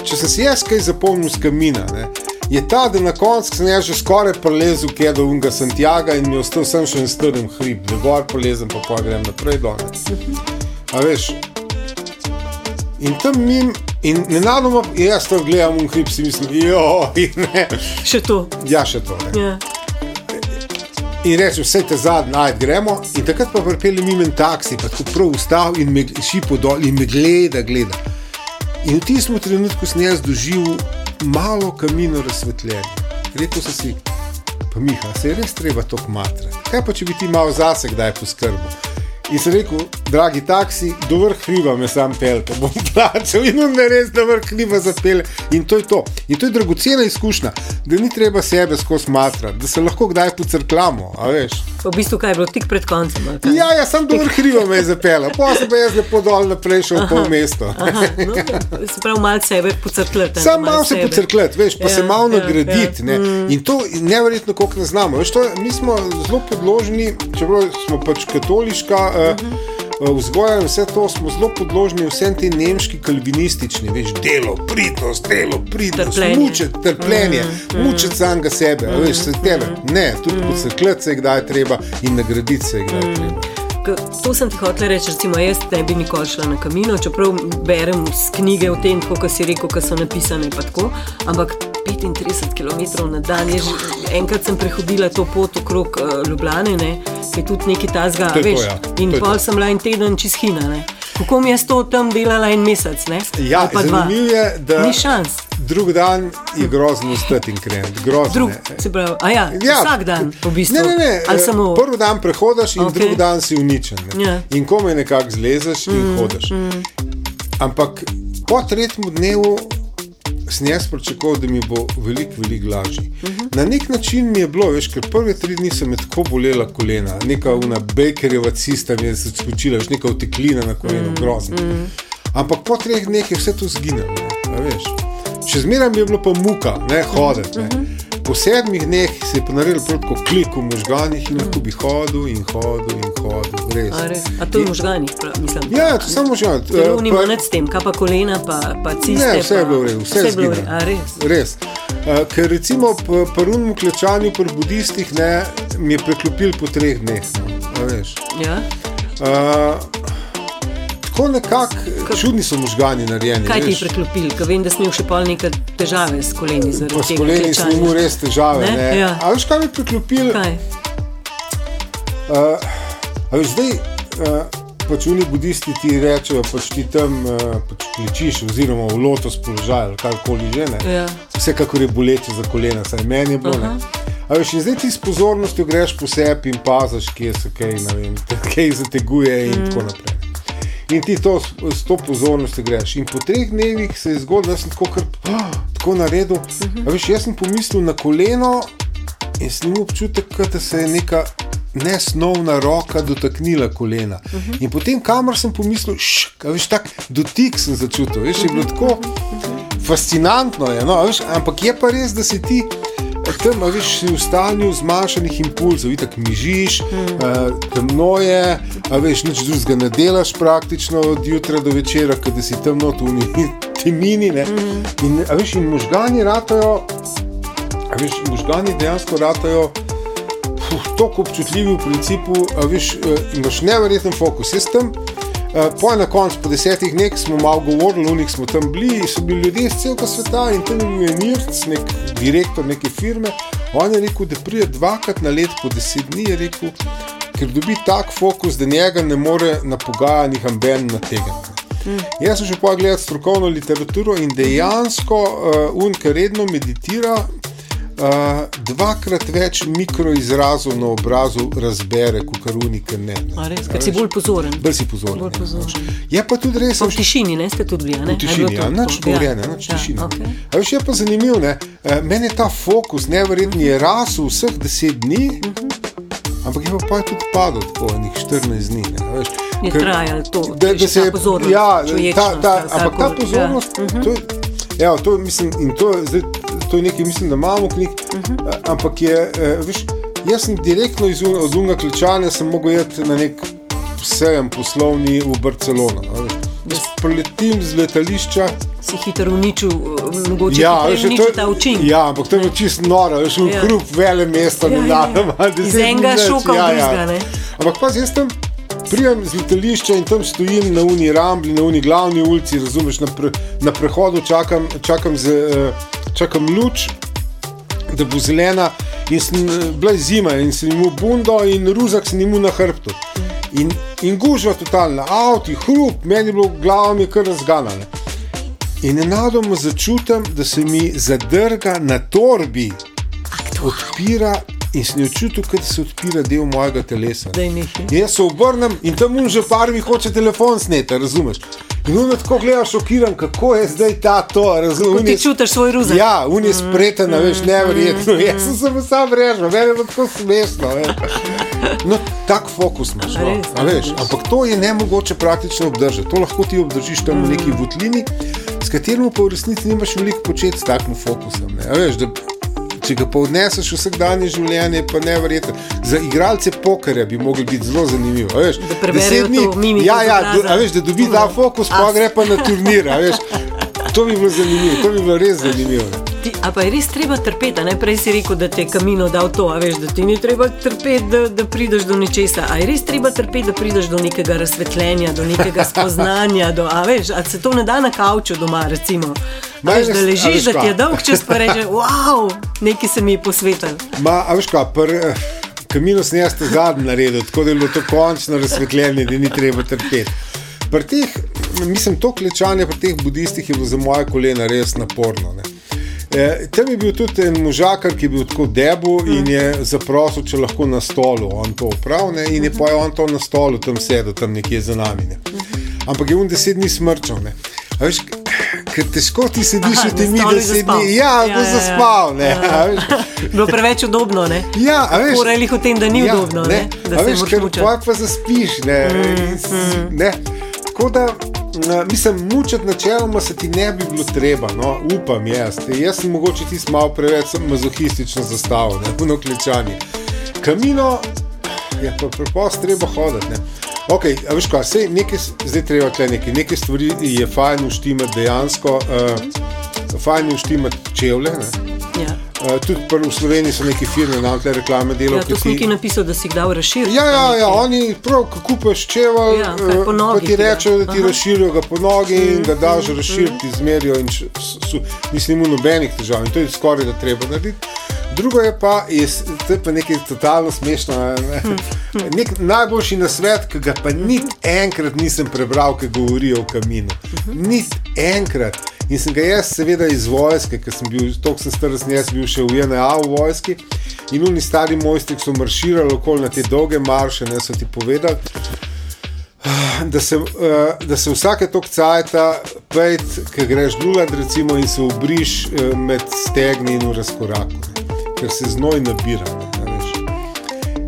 če sem si jaz kaj zapomnil z kamina, ne, je ta, da na koncu sem jaz že skoraj prelezel kje do Unga Santiago in mi je ostal sem še en strm hrib, da gor polezem, pa pa grem naprej dol. A veš, in tam mim, in nenadoma jaz to gledam v hrib, si mislim, jo, ne, Še to. ja še to. Ne. Ja. In rečem, vse te zadnje, najd gremo. In takrat pa pripeljem mimo en taksi, pa tako prav ustav in me šipo dol in me gleda, gleda. In v tistem trenutku sem jaz doživel malo kamino razsvetljenja. Rekel sem si, pa Miha, se je res treba to kmatrati. Kaj pa če bi ti malo zase kdaj poskrbel? In sem rekel, dragi taksi, do vrh hriba me sam pel, te bom plačal in on me res do vrh hriba zapele. In to je to. In to je dragocena izkušnja, da ni treba sebe skozi matrati, da se lahko kdaj pocrklamo. V bistvu, kaj je bilo tik pred koncem? Ja, ja, sem do vrh hriba me je zapela, pa sem pa jaz lepo dol naprej šel po mestu. Aha, no, se pravi, malo sebe pocrkljati. Sam malo se pocrkljati, veš, pa Ja, se malo ja, nagraditi. ja. ne. In to neverjetno, koliko ne znamo. Veš, to, je- mi smo zelo podložni, čeprav smo pač katoliška. Mhm. Uh, Vzgoja in vse to smo zelo podložni vsem tem nemški kalvinistični, veš, delo, pridnost, delo, pridnost, Trpljenje. Mhm, mučiti, trpljenje, mučiti samega sebe, a veš, se tebe. Ne, tudi Mhm. pocrkljati se je kdaj treba in nagraditi se je kdaj treba. To sem ti hotel reči, recimo, jaz ne bi nikoli šla na kamino, čeprav berem knjige o tem, kot si rekel, ki so napisane. pa Tako, ampak 35 km na dan, jaz, enkrat sem prehodila to pot okrog uh, Ljubljane, ne, ki je tudi nekaj tazga, To je to, veš. ja. In To je to. pol sem bila en teden čez Hina. Ne. Kako mi je to tam delala en mesec? Ne? Ja, zanimivo je, da Ni šans. drug dan je grozno stati in krenuti. Grozno Drug, se pravi, ja, ja, vsak dan, v bistvu. Ne, ne, ne. Ali eh, samo Prvi dan prehodiš, in okay. drugi dan si uničen. ne. Ja. In komaj nekako zlezeš in mm, hodiš. Mm. Ampak po tretjem dnevu sem jaz pričakoval, da mi bo veliko, veliko lažje. Uh -huh. Na nek način mi je bilo, veš, ker prve tri dni so me tako bolela kolena, neka una bakerjeva cista mi je se skočila, veš, neka uteklina na kolenu, mm, grozno. Mm. Ampak po treh dneh je vse to zginilo. veš. Še zmeraj mi je bilo pa muka, ne hoditi. Ne. Po sedmih dneh se je pa naredil tako klik v možganjih in lahko bi hodil in hodil in hodil. Res. A, res? a to je v možganjih, mislim. Ja, to samo možgan. Telo nima nič s tem, kaj pa kolena, pa, pa ciste. Ne, vse je bilo v redu, vse, vse je bilo v redu. Res? Res. Uh, ker recimo p- pri unem klečanju pri budistih ne, mi je preklopil po treh dneh. No. Ja? Uh, tako nekako čudni so možgani narejeni. Kaj ti je preklopil? Ker vem, da si imel še pol neke težave s koleni. Pa s koleni sem imel res težave. Ne? Ne? Ja. A veš, kaj mi je preklopil? Kaj? Uh, a veš, zdaj, uh, pač oni budisti ti rečejo, pač ti tam uh, pač klečiš, oziroma v lotos položaj ali karkoli že. Ne? Ja. Vsekakor je boleče za kolena, saj meni je bilo. A veš, in zdaj ti s pozornostjo greš po sebi in paziš, kje se kaj, vem, kaj zateguje in mm. tako naprej. In ti to s, to pozornostjo greš. In po treh dnevih se je zgodilo, da sem tako, kar, oh, tako naredil. Uh -huh. A veš, jaz sem pomislil na koleno in sem imel občutek, da se je neka nesnovna roka dotaknila kolena. Uh -huh. In potem, kamor sem pomislil, šk, veš, tak dotik sem začutil. Veš, je bilo tako fascinantno, je, no, veš, ampak je pa res, da si ti. Tam a veš, si v stanju zmanjšanih impulzov, tako mižiš, mm. uh, temno je, veš, nič drugega ne delaš praktično od jutra do večera, da si tam not v njih temini. Mm. In, veš, in možgani ratajo, veš, možgani dejansko ratajo tako občutljivi v principu, a veš, uh, imaš neverjeten fokus. Jaz tam, uh, po na koncu, po desetih dneh smo malo govorili, njih smo tam bili, so bili ljudje iz celega sveta in tam je bil en Irc, nek direktor neke firme. On je rekel, da pride dvakrat na let, po deset dni je rekel, ker dobi tak fokus, da njega ne more na pogajanjih amben nategniti. Mm. Jaz sem že pogledal strokovno literaturo in dejansko uh, un, ki redno meditira, uh, dvakrat več mikroizrazov na obrazu razbere, kot kar unike ne. ne. A res? Ker si bolj pozoren. Bolj si pozoren. Bolj ja. pozoren. Je pa tudi res, v tišini, ne ste tudi a ne? v tišini, ja, nič govorjene, nič tišine. Ja, okay. A veš, je pa zanimivo, ne? Meni je ta fokus neverjetni je rasel vseh deset dni, ampak je pa, pa tudi padel tako enih 14 dni. Ne? Veš, Je ker- trajalo to, da, da se je pozornost, Ja, ta, ta, ampak ta karkoli, pozornost, ja. ja. to, je- ja, to, je, mislim, in to, je zdaj, to je nekaj, mislim, da imamo knjig, uh -huh. ampak je, eh, veš, jaz sem direktno iz unga klečanja, sem mogel iti na nek sejem poslovni v Barcelono. Jaz Preletim z letališča, Si hitro uničil, eh, mogoče Ja, veš, uničil je- ta učinek. Ja, ampak to je bilo čisto noro, veš, v Ja. hrup vele mesta, Ja, ne ja, ja. nadam. Iz enega šoka v drugega, ne. Ampak pa jaz tam prijem z letališča in tam stojim na uni rambli, na uni glavni ulici, razumeš, na, pre, na prehodu čakam, čakam, z, eh, čakam luč, da bo zelena. In sem eh, bila zima in sem imel bundo in ruzak sem imel na hrbtu. In, in gužva totalna, avti, hrup, meni je bilo glava mi kar razganala. In nenadoma začutim, da se mi zadrga na torbi, odpira in sem jo čutil, kot se odpira del mojega telesa. Jaz se obrnem in tam un že par mi hoče telefon sneti, razumeš? In on tako gleda šokiran, kako je zdaj ta to, razumeš? ti čutiš svoj ruzak. Ja, un je spreten, mm, veš, neverjetno. Mm, jaz sem se mu sam režil, meni je tako smešno. veš. No, tak fokus imaš. No, Res, a veš, ampak to je nemogoče praktično obdržati. To lahko ti obdržiš tam v neki votlini, s katerim pa v resnici nimaš veliko početi s takim fokusom. Ne. A Veš, da, če ga pa odneseš v vsakdanje življenje, pa neverjetno. Za igralce pokerja bi mogli biti zelo zanimivo. Veš, Da deset dni- mimiko Ja, ja, do, a veš, da dobi ta fokus, pa gre pa na turnir. to bi bilo zanimivo, to bi bilo res zanimivo. Ti, a pa je res treba trpeti, a ne prej si rekel, da te je kamino dal to, a veš, da ti ni treba trpeti, da, da prideš do nečesa. A je res treba trpeti, da prideš do nekega razsvetljenja, do nekega spoznanja, do, a veš, a se to ne da na kavču doma, recimo. A Veš, da ležiš, veš da ti je dolg čas, pa reče, wow, nekaj se mi je posvetil. Ma, a veš kaj, pr, eh, kamino sem jaz zadnji naredil, tako da je bilo to končno razsvetljenje, da ni treba trpeti. Pri teh, mislim, to klečanje pri teh budistih je bilo za moje kolena res naporno. Ne. E, tam je bil tudi en možakar, ki je bil tako debu in je zaprosil, če lahko na stolu on to opravlja, in je pa je on to na stolu tam sedel, tam nekje za nami. Ne. Ampak je on deset dni smrčal. ne. A Veš, ker težko ti sediš Aha, v tem na stolu je deset dni. Ja, Ja, bo ja, ja. zaspal. Ne, a veš. Bilo preveč udobno, ne? Ja, a veš, Govorili o tem, da ni udobno, ne, da a se veš, ker pa, zaspiš. Ne, in s- ne. Tako da, mislim, mučati načeloma se ti ne bi bilo treba, no, upam jaz. Jaz sem mogoče ti malo preveč mazohistično zastavil, ne, puno klečanje. Kamino je pa preprosto treba hoditi. Ne. Ok, a veš kaj, sej nekaj, zdaj treba tle nekaj, nekaj stvari je fajn uštimati dejansko, uh, fajn uštimati čevlje. Ne. Ja. Uh, tudi v Sloveniji so neke firme, nam te reklame Ja, delajo. to si nekaj napisal, da si jih dal razširiti. Ja, ja, ja, oni prav, ko kupaš čevelj, Ja, eh, nogi ti ti rečejo, da ti Aha. Razširijo ga po nogi in ga daš razširiti, izmerijo. In su, mislim, nobenih težav in to je skoraj da treba narediti. Drugo je pa, je, to je pa nekaj totalno smešno. Ne? Mhm, Nek najboljši nasvet, ki ga pa niti enkrat nisem prebral, ki govori o kaminu. Mhm. Niti enkrat. In sem ga jaz, seveda, iz vojske, ker sem bil, toliko sem star, sem jaz bil še v JNA v vojski. In oni stari mojstri so marširali okoli na te dolge marše, ne so ti povedali, da se, eh, da se vsake tok cajta, pejt, ki greš dulat, recimo, in se obriš eh, med stegni in v razkoraku, ker se znoj nabira. Ne.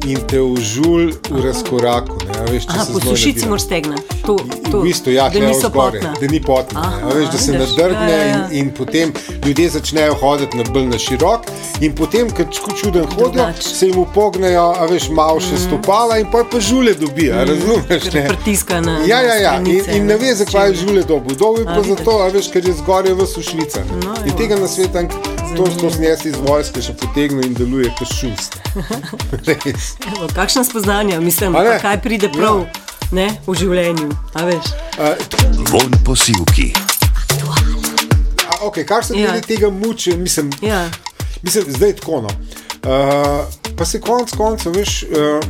In te užul v razkoraku. Ne, veš, Aha, po sušici moraš stegna. To, to, V bistvu, ja, da potna. da ni potna. Aha, ne, veš, da se vidiš, nadrgne ja, ja, ja. in, in potem ljudje začnejo hoditi na bolj na širok, in potem, ker čuden hodijo, se jim upognejo, a veš, malo še stopala in pa, pa žule dobijo, mm. razumeš? Ne? pritiska na- Ja, ja, ja. In, stranice, in ne ve, zakaj je žule dobil. Dobil je pa zato, a veš, ker je zgoraj v sušvica. No, in evo. tega na svetu, to, sem jaz iz vojske še potegnil in deluje kot šust. Evo, kakšna spoznanja, mislim, A ne? pa kaj pride prav Ja. ne, v življenju. A veš? A, Von posilki. a, okay, kar se Ja. tega muči, mislim, Ja. Mislim, zdaj je tako. No. Uh, pa se konec koncev, veš, uh,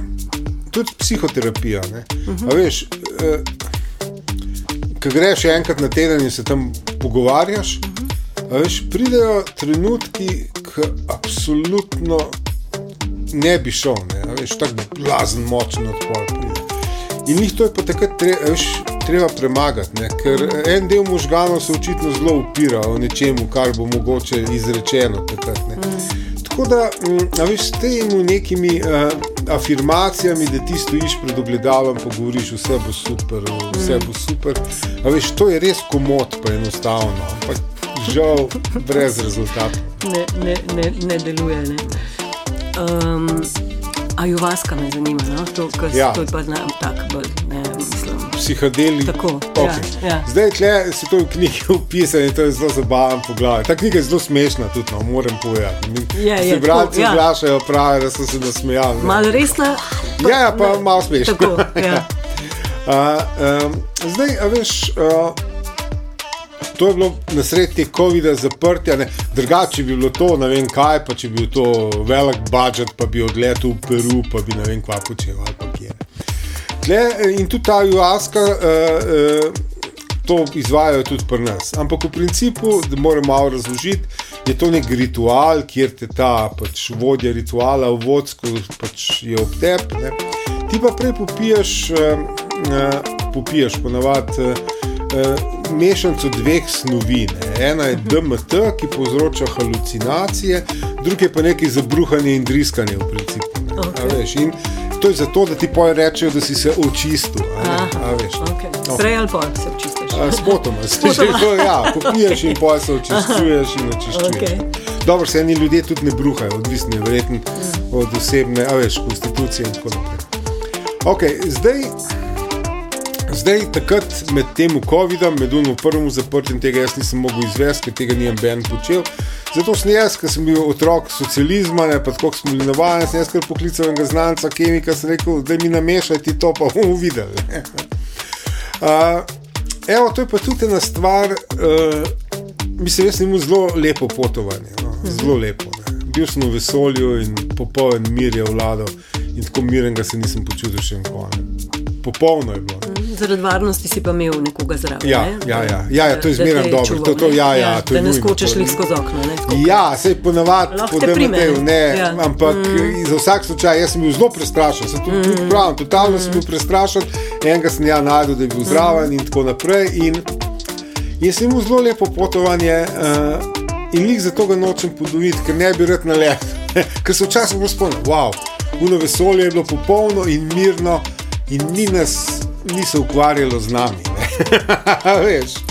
tudi psihoterapija. Uh -huh. veš, uh, Ko greš enkrat na teden in se tam pogovarjaš, uh -huh. Veš, pridejo trenutki, ki absolutno ne bi šel, ne, veš, tako blazen, močen odpor. pride. In njih to je pa takrat tre, veš, treba premagati, ne? ker en del možganov se očitno zelo upira o nečemu, kar bo mogoče izrečeno. Takrat, ne. Tako da, mm, a veš, s temi nekimi uh, afirmacijami, da ti stojiš pred ogledalom, pa govoriš, vse bo super, vse bo super. A veš, to je res komod, pa enostavno, ampak žal brez rezultatov. Ne, ne, ne, ne deluje. Ne. Um, Ajuvaska me zanima, no? to, kar, Ja. to pa znam, tak, bolj, ne, mislim. psihadeli. Tako, okay. ja, ja. Zdaj, tle si to v knjigi opisal in to je zelo zabaven pogled. Ta knjiga je zelo smešna, tudi no, moram povedati. Mi- Je, je, Se bralci tako, ja. oglašajo, pravijo, da so se nasmejali. Malo resna. Ja, ja, pa ne, malo smešno. Tako, ja. Uh, um, zdaj, a veš, uh, to je bilo na sredi COVID-a zaprtja, drugače bi bilo to, ne vem kaj, pa če bi bil to velik budžet, pa bi odletel v Peru, pa bi ne vem kva počel ali pa kje. Tle, eh, in tudi ta ayahuasca, uh, uh, to izvajajo tudi pri nas. Ampak v principu, da moram malo razložiti, je to nek ritual, kjer te ta pač, vodja rituala, vodsko pač je ob tebi. Ti pa prej popiješ, uh, popiješ ponavadi. Uh, Mešanico dveh snovi. Ne. Ena je DMT, ki povzroča halucinacije, druga je pa nekaj zabruhanja in driskanja. V principu, okay. To je zato, da ti poje rečejo, da si se očistil. Okay. No. Prej ali pa se očistiš. Spotoma, spotoma. Ja, popiješ in poje se očistuješ in očiščuješ. Okay. Dobro, se eni ljudje tudi ne bruhajo, odvisni je verjetno mm. od osebne, a veš, konstitucije in tako naprej. Okay, zdaj, zdaj, takrat med tem COVID-om, med unim prvim zaprtjem, tega jaz nisem mogel izvesti, ker tega nisem ben počel. Zato sem jaz, ki sem bil otrok socializma, ne pa tako smo bili navajeni, sem jaz kar poklical enega znanca, kemika, sem rekel, da mi namešajte to, pa bomo videli. uh, evo, to je pa tudi ena stvar, uh, mislim, jaz sem imel zelo lepo potovanje, no? zelo lepo. Ne? Bil sem v vesolju in popoln mir je vladal in tako miren ga se nisem počutil še enkoli. Popolno je bilo. Zaradi varnosti si pa imel nekoga zraven. Ja, ne? ja, ja, ja, ja, to je zmeraj dobro. Čuval, to, to, ja, ja, ja, to da ne skočiš lih skozi okno. Ne, ja, se ponavadi podajmo ne. Ja. Ampak mm. za vsak slučaj, jaz sem bil zelo prestrašen, sem tudi, mm. tudi pravim, totalno mm. sem bil prestrašen, enega sem ja najdel, da je bil zraven mm. in tako naprej. In, in sem imel zelo lepo potovanje. Uh, In jih zato ga nočem podoviti, ker ne bi rad na let. ker se včasih spomnim, wow, uno vesolje je bilo popolno in mirno, in ni nas ni se ukvarjalo z nami.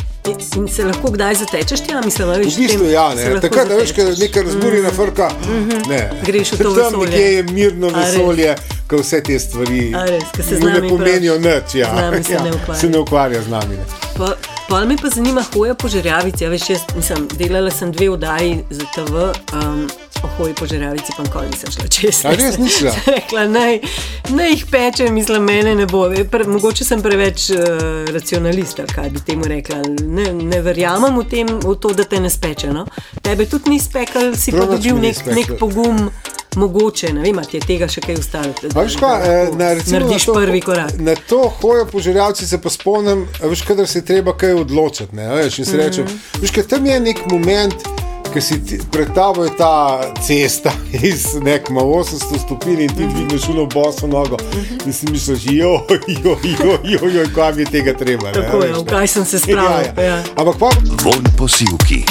In se lahko kdaj zatečeš, ja, mislim, da je to isto. Ja, ne. takrat, da veš, kaj nekaj razburi na frka. Mm -hmm. Greš v to vesolje. Tam nekje je mirno vesolje, ko vse te stvari ne pomenijo nič. Ja. Se, ja, se ne ukvarja z nami. Ne. Pa, pa me pa zanima, hoja po žerjavici. Ja, veš, jaz, mislim, delala sem dve vdaji za TV. Um, Ohoj po žeravici, pa nikoli nisem šla čez. Ja, res nisem. Rekla, naj, naj jih peče, mislim, mene ne bo. Pre, mogoče sem preveč uh, racionalista, kaj bi temu rekla. Ne, ne verjamem v, tem, v to, da te ne speče. No? Tebe tudi ni spekel, si pa dobil nek, nek pogum. Mogoče, ne vem, ti je tega še kaj ostalo. Veš kaj, eh, na, recimo, narediš na to, prvi korak. Na to hojo po željavci se pa spomnim, veš, kadar se treba kaj odločiti. Ne, veš, mm -hmm. rečem, veš, kaj, tam je nek moment, ki si ti, pred tabo je ta cesta iz nekma 800 stopinj in ti -hmm. vidiš uno boso nogo -hmm. in si misliš, jo, jo, jo, jo, jo kaj mi je tega treba. Tako ne, je, v kaj sem se spravil. Ja, ja. Ja. Ampak pa... Von posilki.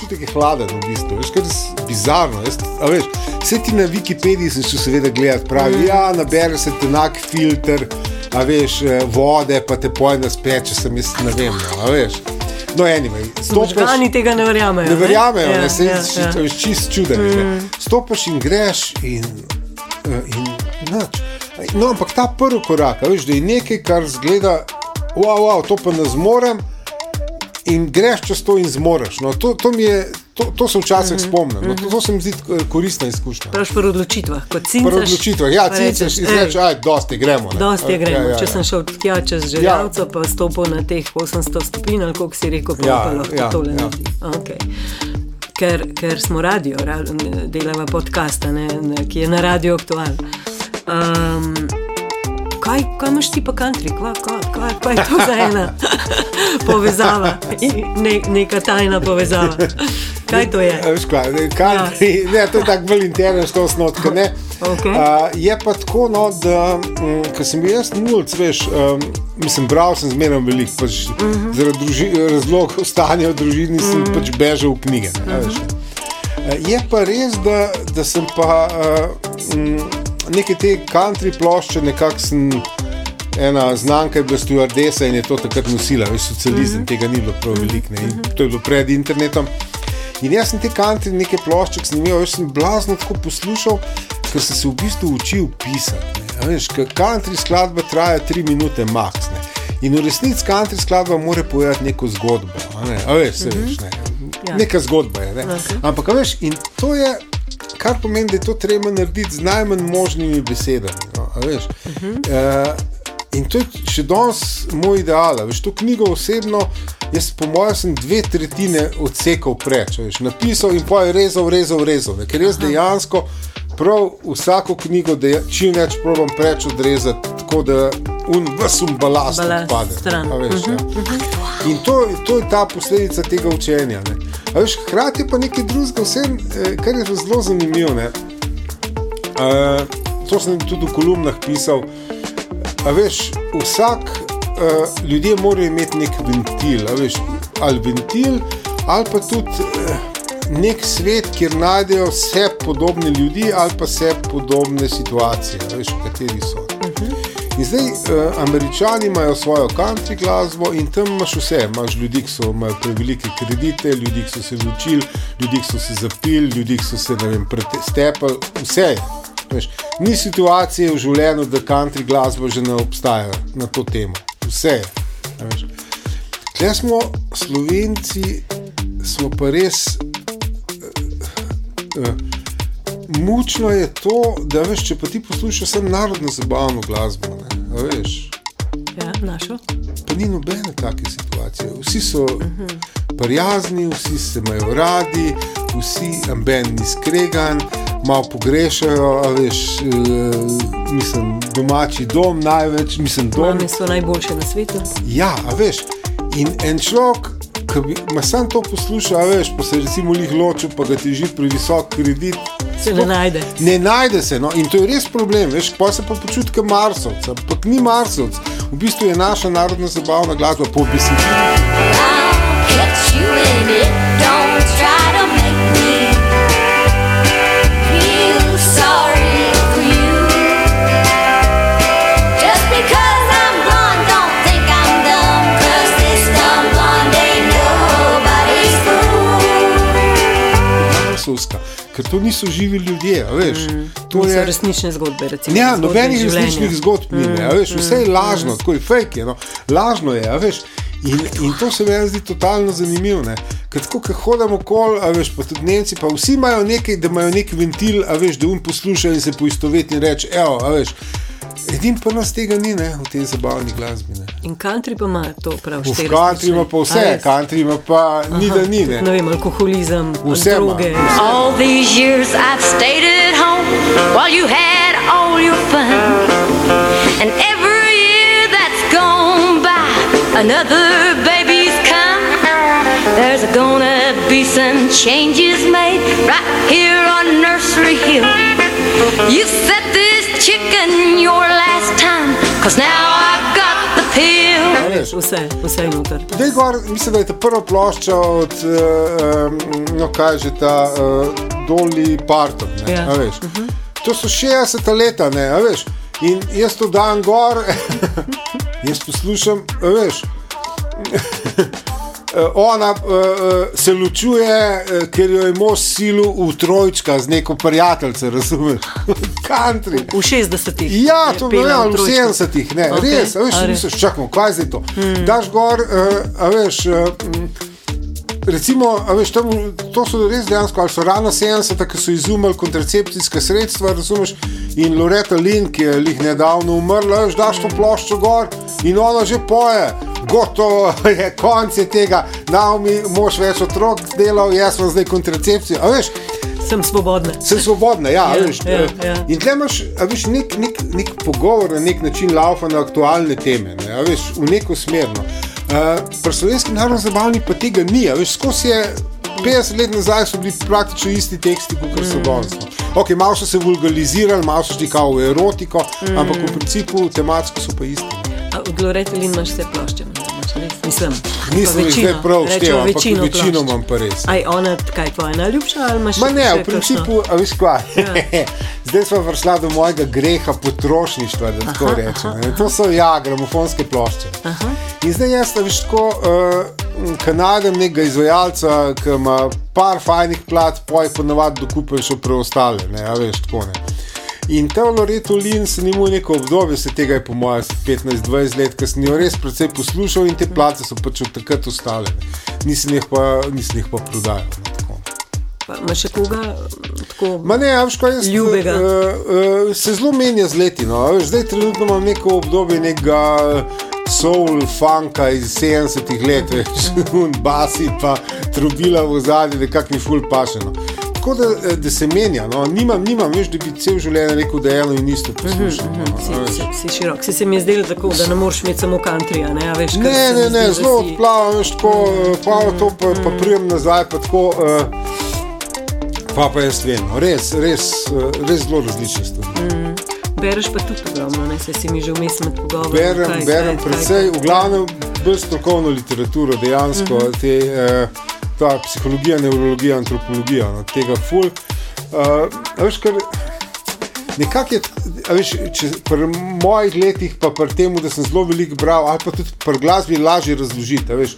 Tudi je hladen, v bistvu, veš, kaj je bizarno. Jaz, veš, vse ti na Wikipediji sem šel seveda gledati, pravi, mm. ja, nabere se ti enak filter, a veš, eh, vode, pa te pojne speče, sem jaz ne vem, no, a veš. No, anyway, Možgani tega ne verjamejo. Ne verjamejo, ja, ne, se ja, ja. je čist čuden. Mm. Stopiš in greš in, eh, in nič. No, ampak ta prvi korak, veš, da je nekaj, kar zgleda, wow, wow, to pa ne zmorem. In greš čez to in zmoriš. No, to, to mi je, To, to se včasih mm -hmm. spomnim, no, to, to se mi zdi koristna izkušnja. Prav pri odločitvah, kot ti. Pri odločitvah, ja, ti si reče, da je dosti gremo. Ne. Dosti gremo. Ja, ja, ja. Če sem šel tja čez željavco, ja. pa stopil na teh 800 stopinj, ali kako si rekel, pa, ja, pa lahko ja, tole ja. naredi. Okay. Ker, ker smo radio, delamo podcast, ne, ne, ki je na radio aktual. Um, kaj, kaj imaš ti pa country, kaj, kaj, kaj, kaj je to za ena povezava, ne, neka tajna povezava. Kaj to je? Kaj, ne, country, ja. ne, to je tako bolj interno, što snotko. Okay. Uh, je pa tako, no, da um, ko sem bil jaz mulj, veš, um, mislim, bral sem zmeraj veliko, pač, uh mhm. -huh. zaradi razlogov stanja v družini sem uh mhm. -huh. pač bežal v knjige. Ne, uh -huh. uh, je pa res, da, da sem pa. Uh, um, neke te country plošče, nekako sem ena znanka, je bila stewardesa in je to takrat nosila, veš, socializem, mm -hmm. tega ni bilo prav veliko, ne, in mm -hmm. to je bilo pred internetom. In jaz sem te country, neke plošče, ki sem imel, jaz sem blazno tako poslušal, ker sem se v bistvu učil pisati. Ne, veš, country skladba traja tri minute max. Ne. In v resnici country skladba mora povedati neko zgodbo. Ne, a veš, se mm -hmm. veš, ne. Ja. Neka zgodba je. Ne. Okay. Ampak, veš, in to je kar pomeni, da je to treba narediti z najmanj možnimi besedami. No, uh -huh. uh, in to je še danes moj ideal. Veš, to knjigo osebno, jaz po mojem, sem dve tretjine odsekal preč. Veš, napisal in pa je rezal, rezal, rezal. Ne, ker jaz dejansko prav vsako knjigo, da je čim več probam preč odrezati, tako da un vsem balast Balast odpade. stran. Veš, ja. In to, to je ta posledica tega učenja. Veš, hkrati pa nekaj drugega, vsem, eh, kar je zelo zanimivo. ne. Uh, to sem tudi v kolumnah pisal. A veš, vsak, uh, ljudje morajo imeti nek ventil, veš, ali ventil, ali pa tudi uh, nek svet, kjer najdejo vse podobne ljudi, ali pa vse podobne situacije, veš, v kateri so. In zdaj, uh, američani imajo svojo country glasbo in tam imaš vse. Imaš ljudi, ki so imeli prevelike kredite, ljudi, ki so se učili, ljudi, ki so se zapili, ljudi, ki so se vem, pretepali, vse je. Veš, ni situacije v življenju, da country glasba že ne obstaja na to temo. Vse je. veš. Tle smo Slovenci, smo pa res. Uh, uh, mučno je to, da veš, če pa ti poslušaš samo narodno zabavno glasbo. Ne, veš, Ja, našo. pa ni nobene take situacije. Vsi so prijazni, vsi se imajo radi, vsi amben ni skregan, malo pogrešajo, veš, uh, mislim, domači dom največ, mislim, dom. Mame so najboljše na svetu. Ja, a veš, in en človek, ma sam to poslušal, a veš, pa se recimo lih ločil, pa ga teži pri visok kredit. Se ne najde. Ne najde se, no, in to je res problem, veš, pa se pa počuti kot Marsovec, ampak ni Marsovec. V bistvu je naša narodna zabavna glasba po besedi. Fool. Marsovska, ker to niso živi ljudje, veš. To To so je resnične zgodbe. Recimo, Ja, nobenih resničnih zgodb ni, ne, a veš, vse je lažno, tako je fake, je, no. lažno je, veš. In, in to se meni zdi totalno zanimivo. ne. Ker tako, ko hodimo okoli, a veš, pa tudi Nemci, pa vsi imajo nekaj, da imajo nek ventil, a veš, da um poslušajo in se poistoveti in reče, evo, a veš. Edin pa nas tega ni, ne, v tej zabavni glasbi. Ne. In country pa ima to prav V štiri country ima pa vse, country ima pa ni da ni. Ne Ne. vem, alkoholizem, Vse vse. All these years I've stayed at home while you had all your fun. And every another baby's come. There's gonna be some changes made right here on Nursery Hill. You set this chicken your last time, cause now I've got the pill. A veš, Vse, vse je noter. Zdaj, gor, mislim, da je ta prva plošča od, uh, no, kaj je že ta uh, Dolly Parton. Ne, Ja. a veš. To so 60 leta, ne, a veš. In jaz to dan gor, jaz poslušam, veš. Eh, Ona uh, se ločuje, ker jo je mož silil v trojčka z neko prijateljico, razumeš? Country. V 60-ih. Ja, to je bilo v trojčku. 70-ih, ne, okay. res, a veš, a res. misliš, čakamo, kaj je to. Hmm. Daš gor, uh, a veš, uh, recimo, veš, tam, to so res dejansko, ali so rano 70, ki so izumili kontracepcijska sredstva, razumeš, in Loretta Lynn, ki je lih nedavno umrla, veš, daš to ploščo gor in ona že poje. Gotovo je konec je tega, Naomi, mož več otrok delal, jaz sem zdaj kontracepcijo. A veš, Sem svobodna. Sem svobodna, ja, Ja, veš. ja, ja. In tle imaš veš, nek, nek, nek pogovor na nek način laufa na aktualne teme, ne, veš, v neko smerno. Uh, pri slovenski narodni zabavni pa tega ni, veš, skozi je 50 let nazaj so bili praktično isti teksti, kot so danes. no. Ok, malo so se vulgarizirali, malo so šli kao v erotiko, mm. ampak v principu tematsko so pa isti. A od Lorette Lynn imaš vse plošče. Mislim, Nisem pa jih zdaj prav štel, ampak večino večino imam pa res. Aj ona, kaj tvoja najljubša ali imaš Ma ne, še v principu, a veš kaj, Ja. zdaj smo prišli do mojega greha potrošništva, da tako Aha, rečem. aha, ne. To so ja, gramofonske plošče. Aha. In zdaj jaz, a veš, tako, uh, ko najdem nekega izvajalca, ki ima par fajnih plat, poj ponavadi dokupim še preostale, ne, a veš, tako ne. In ta Loreto Lin se ni imel neko obdobje, se tega je po mojem 15-20 let, sem jo res precej poslušal in te plate so pač od takrat ostale. Nisem jih pa, nisem jih pa prodajal. Pa Imaš še koga tako? Ma ne, a veš, kaj jaz Ljubega. Uh, uh, se zelo menja z leti. No. zdaj trenutno imam neko obdobje nekega soul funka iz 70-ih let, veš, un basi pa trubila v zadnji, nekak mi ful pašeno. Tako, da, eh, da se menja. No. Nimam, nimam, veš, da bi cel življenje rekel, da je eno in isto poslušal. No, a Si, si, si širok. Si se mi je zdelo tako, da ne moreš imeti samo countryja. Ne, veš, Ne, mi ne, zdi, ne, zelo si- odplavam, veš, tako, eh, pa to, pa, pa prijem nazaj, pa tako. Uh, pa pa jaz vem, no, res, res, eh, res zelo različne stvari. Bereš pa tudi ogromno, ne se si mi že vmes med pogovorom. Berem, kaj- berem kaj- predvsej, kaj- v glavnem bolj strokovno literaturo, dejansko Mhm. te, eh, ta psihologija, neurologija, antropologija, no, tega ful. Uh, veš, kar, nekako je, veš, če pri mojih letih, pa pri tem, da sem zelo veliko bral, ali pa tudi pri glasbi lažje razložiti. veš.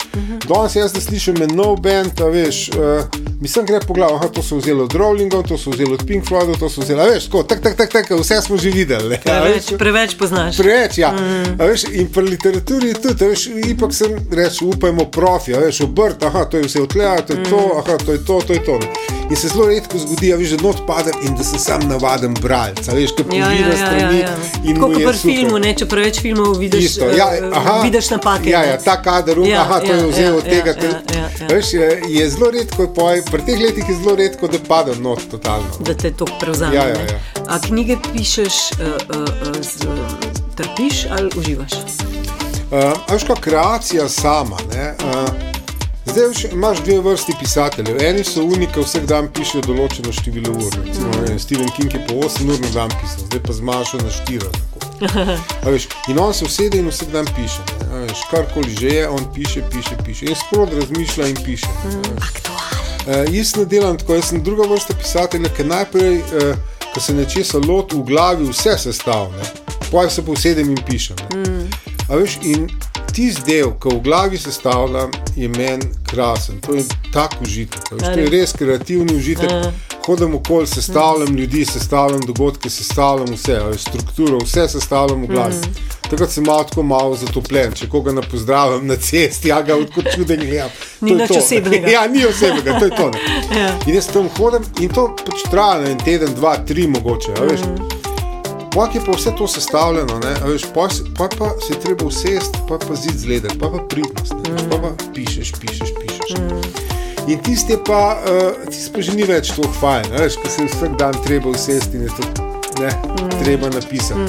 Danes jaz da slišim nov band, veš, uh, mislim, gre po glavu, aha, to so vzeli od Rowlingov, to so vzeli od Pink Floydov, to so vzeli, veš, tako, tak, tak, tak, tak, vse smo že videli. ne, Preveč, veš. preveč poznaš. Preveč, ja. Mm. Veš, in pri literaturi tudi, veš, ipak sem reč, upajmo profi, veš, obrt, aha, to je vse odleja, to je to, aha, to je to, to je to. ne. In se zelo redko zgodi, a veš, da not padem in da sem sam navaden bralec, a veš, ki Ja, ja, povira ja, ja, strani ja. Tako mu kot pri super. filmu, ne, če preveč filmov vidiš, Isto, ja, eh, aha, vidiš napake. Ja, ja, ta kader, ja, Ja, aha, to ja, je vzel ja, od tega. ja, te- ja, ja, ja. Veš, je, je zelo redko, poj, pri teh letih je zelo redko, da padem not totalno. da te to prevzame. Ja, ja, ja. A knjige pišeš, uh, uh, z, uh, trpiš ali uživaš? Uh, a veš, kot kreacija sama. Ne, uh, zdaj veš, imaš dve vrsti pisateljev. Eni so uniki, vsak dan pišejo določeno število ur. Recimo, mm. Steven King je po 8 ur na dan pisal, zdaj pa zmanjšal na 4. A Veš, in on se usede in vsak dan piše. ne, Veš, karkoli že je, on piše, piše, piše. In sprot razmišlja in piše. Uh, jaz ne delam tako, jaz sem druga vrsta pisatelja, ki najprej, uh, ko se nečesa loti v glavi, vse sestavlja, pojem se pa usedem in pišem. Mm. A veš, in tisti del, ki v glavi sestavljam, je meni krasen. To je tak užitek. Veš, to je res kreativni užitek. Hodim okoli, sestavljam ljudi, sestavljam dogodke, sestavljam vse, veš, strukturo, vse sestavljam v glavi. Mm. Takrat sem malo tako malo zatopljen, če koga ne pozdravim na cesti, ja ga kot čuden gledam. Ni nič osebnega. ja, ni osebnega, to je to. ne. Ja. In jaz tam hodim in to pač traja en teden, dva, tri mogoče. a Veš. Pojk je pa vse to sestavljeno, veš, pa, pa, pa se je treba usesti, pa pa zid zgledati, pa pa pridnost, ne, veš, pa pa pišeš, pišeš, pišeš. In tisti je pa, uh, tisti pa že ni več tako fajn, veš, ko se vsak dan treba usesti in je to ne, treba napisati.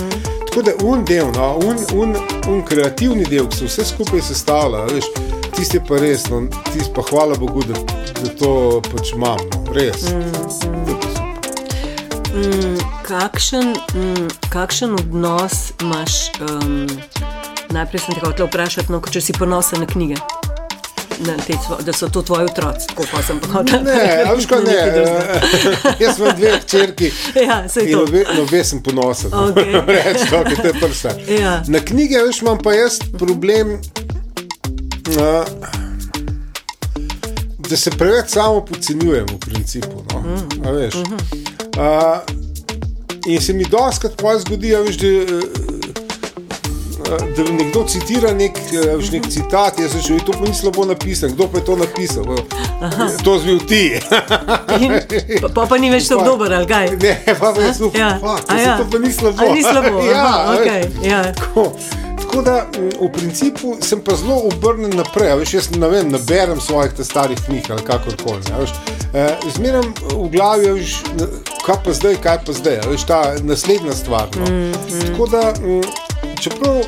Tako da un del, no, un, un, un kreativni del, ki se vse skupaj sestavlja, veš, tisti je pa res, no, tisti pa hvala Bogu, da, da to pač imam, no, res. Je pa super. Kakšen, mm, kakšen odnos imaš? Um, najprej sem te hotel vprašati, no, če si ponosen na knjige. Na te, da so to tvoji otroci, tako pa sem pa hotel. Ne, a veš kaj ne. Eh, Jaz imam dve hčerki. Ja, In to. obe, na obe sem ponosen. Okej. Reči, okay, to je prsta. Ja. Na knjige, veš, imam pa jaz problem, uh, da se preveč samo podcenjujem v principu. No. Mm. A veš. Uh, in se mi doskrat pa zgodi, a veš, da. eh, Da nekdo citira nek, eh, veš, nek citat, jaz rečem, to pa ni slabo napisano, kdo pa je to napisal? Aha. To zbil ti. In, pa, pa, pa ni več tako dober, ali kaj? Ne, pa pa jaz Ja. upam, A ja. to pa ni slabo. A ni slabo, ja, aha, okej, ja. Tako, tako da m, v principu sem pa zelo obrnen naprej. Veš, jaz ne vem, naberem svojih te starih knjig ali kakorkoli. ne, veš. Eh, Zmeraj v glavi je, kaj pa zdaj, kaj pa zdaj. Veš, ta naslednja stvar. No. Mm, mm. Tako da, m, čeprav.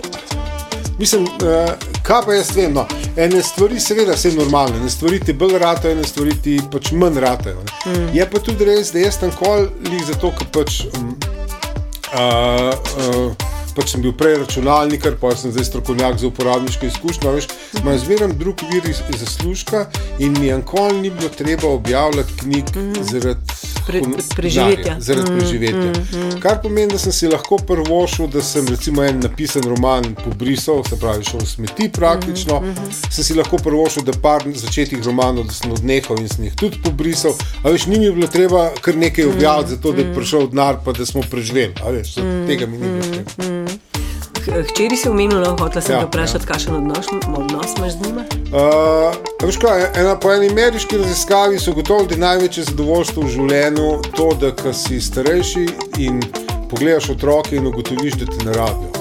Mislim, uh, kaj pa jaz vem. No, ene stvari, seveda, vse normalne, ene stvari ti bolj ratajo, ene stvari ti pač manj ratajo. Mm. Je pa tudi res, da jaz tam koli zato, ker pač. Um, uh, uh, Pač sem bil prej računalnikar, pa sem zdaj strokovnjak za uporabniške izkušnje. a Veš, imam zmeraj drug vir iz- zaslužka in mi nikoli ni bilo treba objavljati knjig mm. zaradi Pre- preživetja. denarja, Zaradi mm, preživetja. Mm, mm. Kar pomeni, da sem si lahko prvošil, da sem recimo en napisan roman pobrisal, se pravi, šel v smeti praktično. Mm, mm. Sem si lahko prvošil, da par začetih romanov, da sem odnehal in sem jih tudi pobrisal. A veš, ni mi bilo treba kar nekaj objaviti, mm, zato da je prišel denar, pa da smo preživeli. A veš, mm, tega mi ni bilo treba. H- Hčeri si omenil, no, hotel sem Ja, ja, vprašati, ja. kakšen odnos, odnos imaš z njima? Uh, veš kaj, ena, po eni ameriški raziskavi so gotovo, da je največje zadovoljstvo v življenju to, da si starejši in pogledaš otroke in ugotoviš, da te ne rabijo.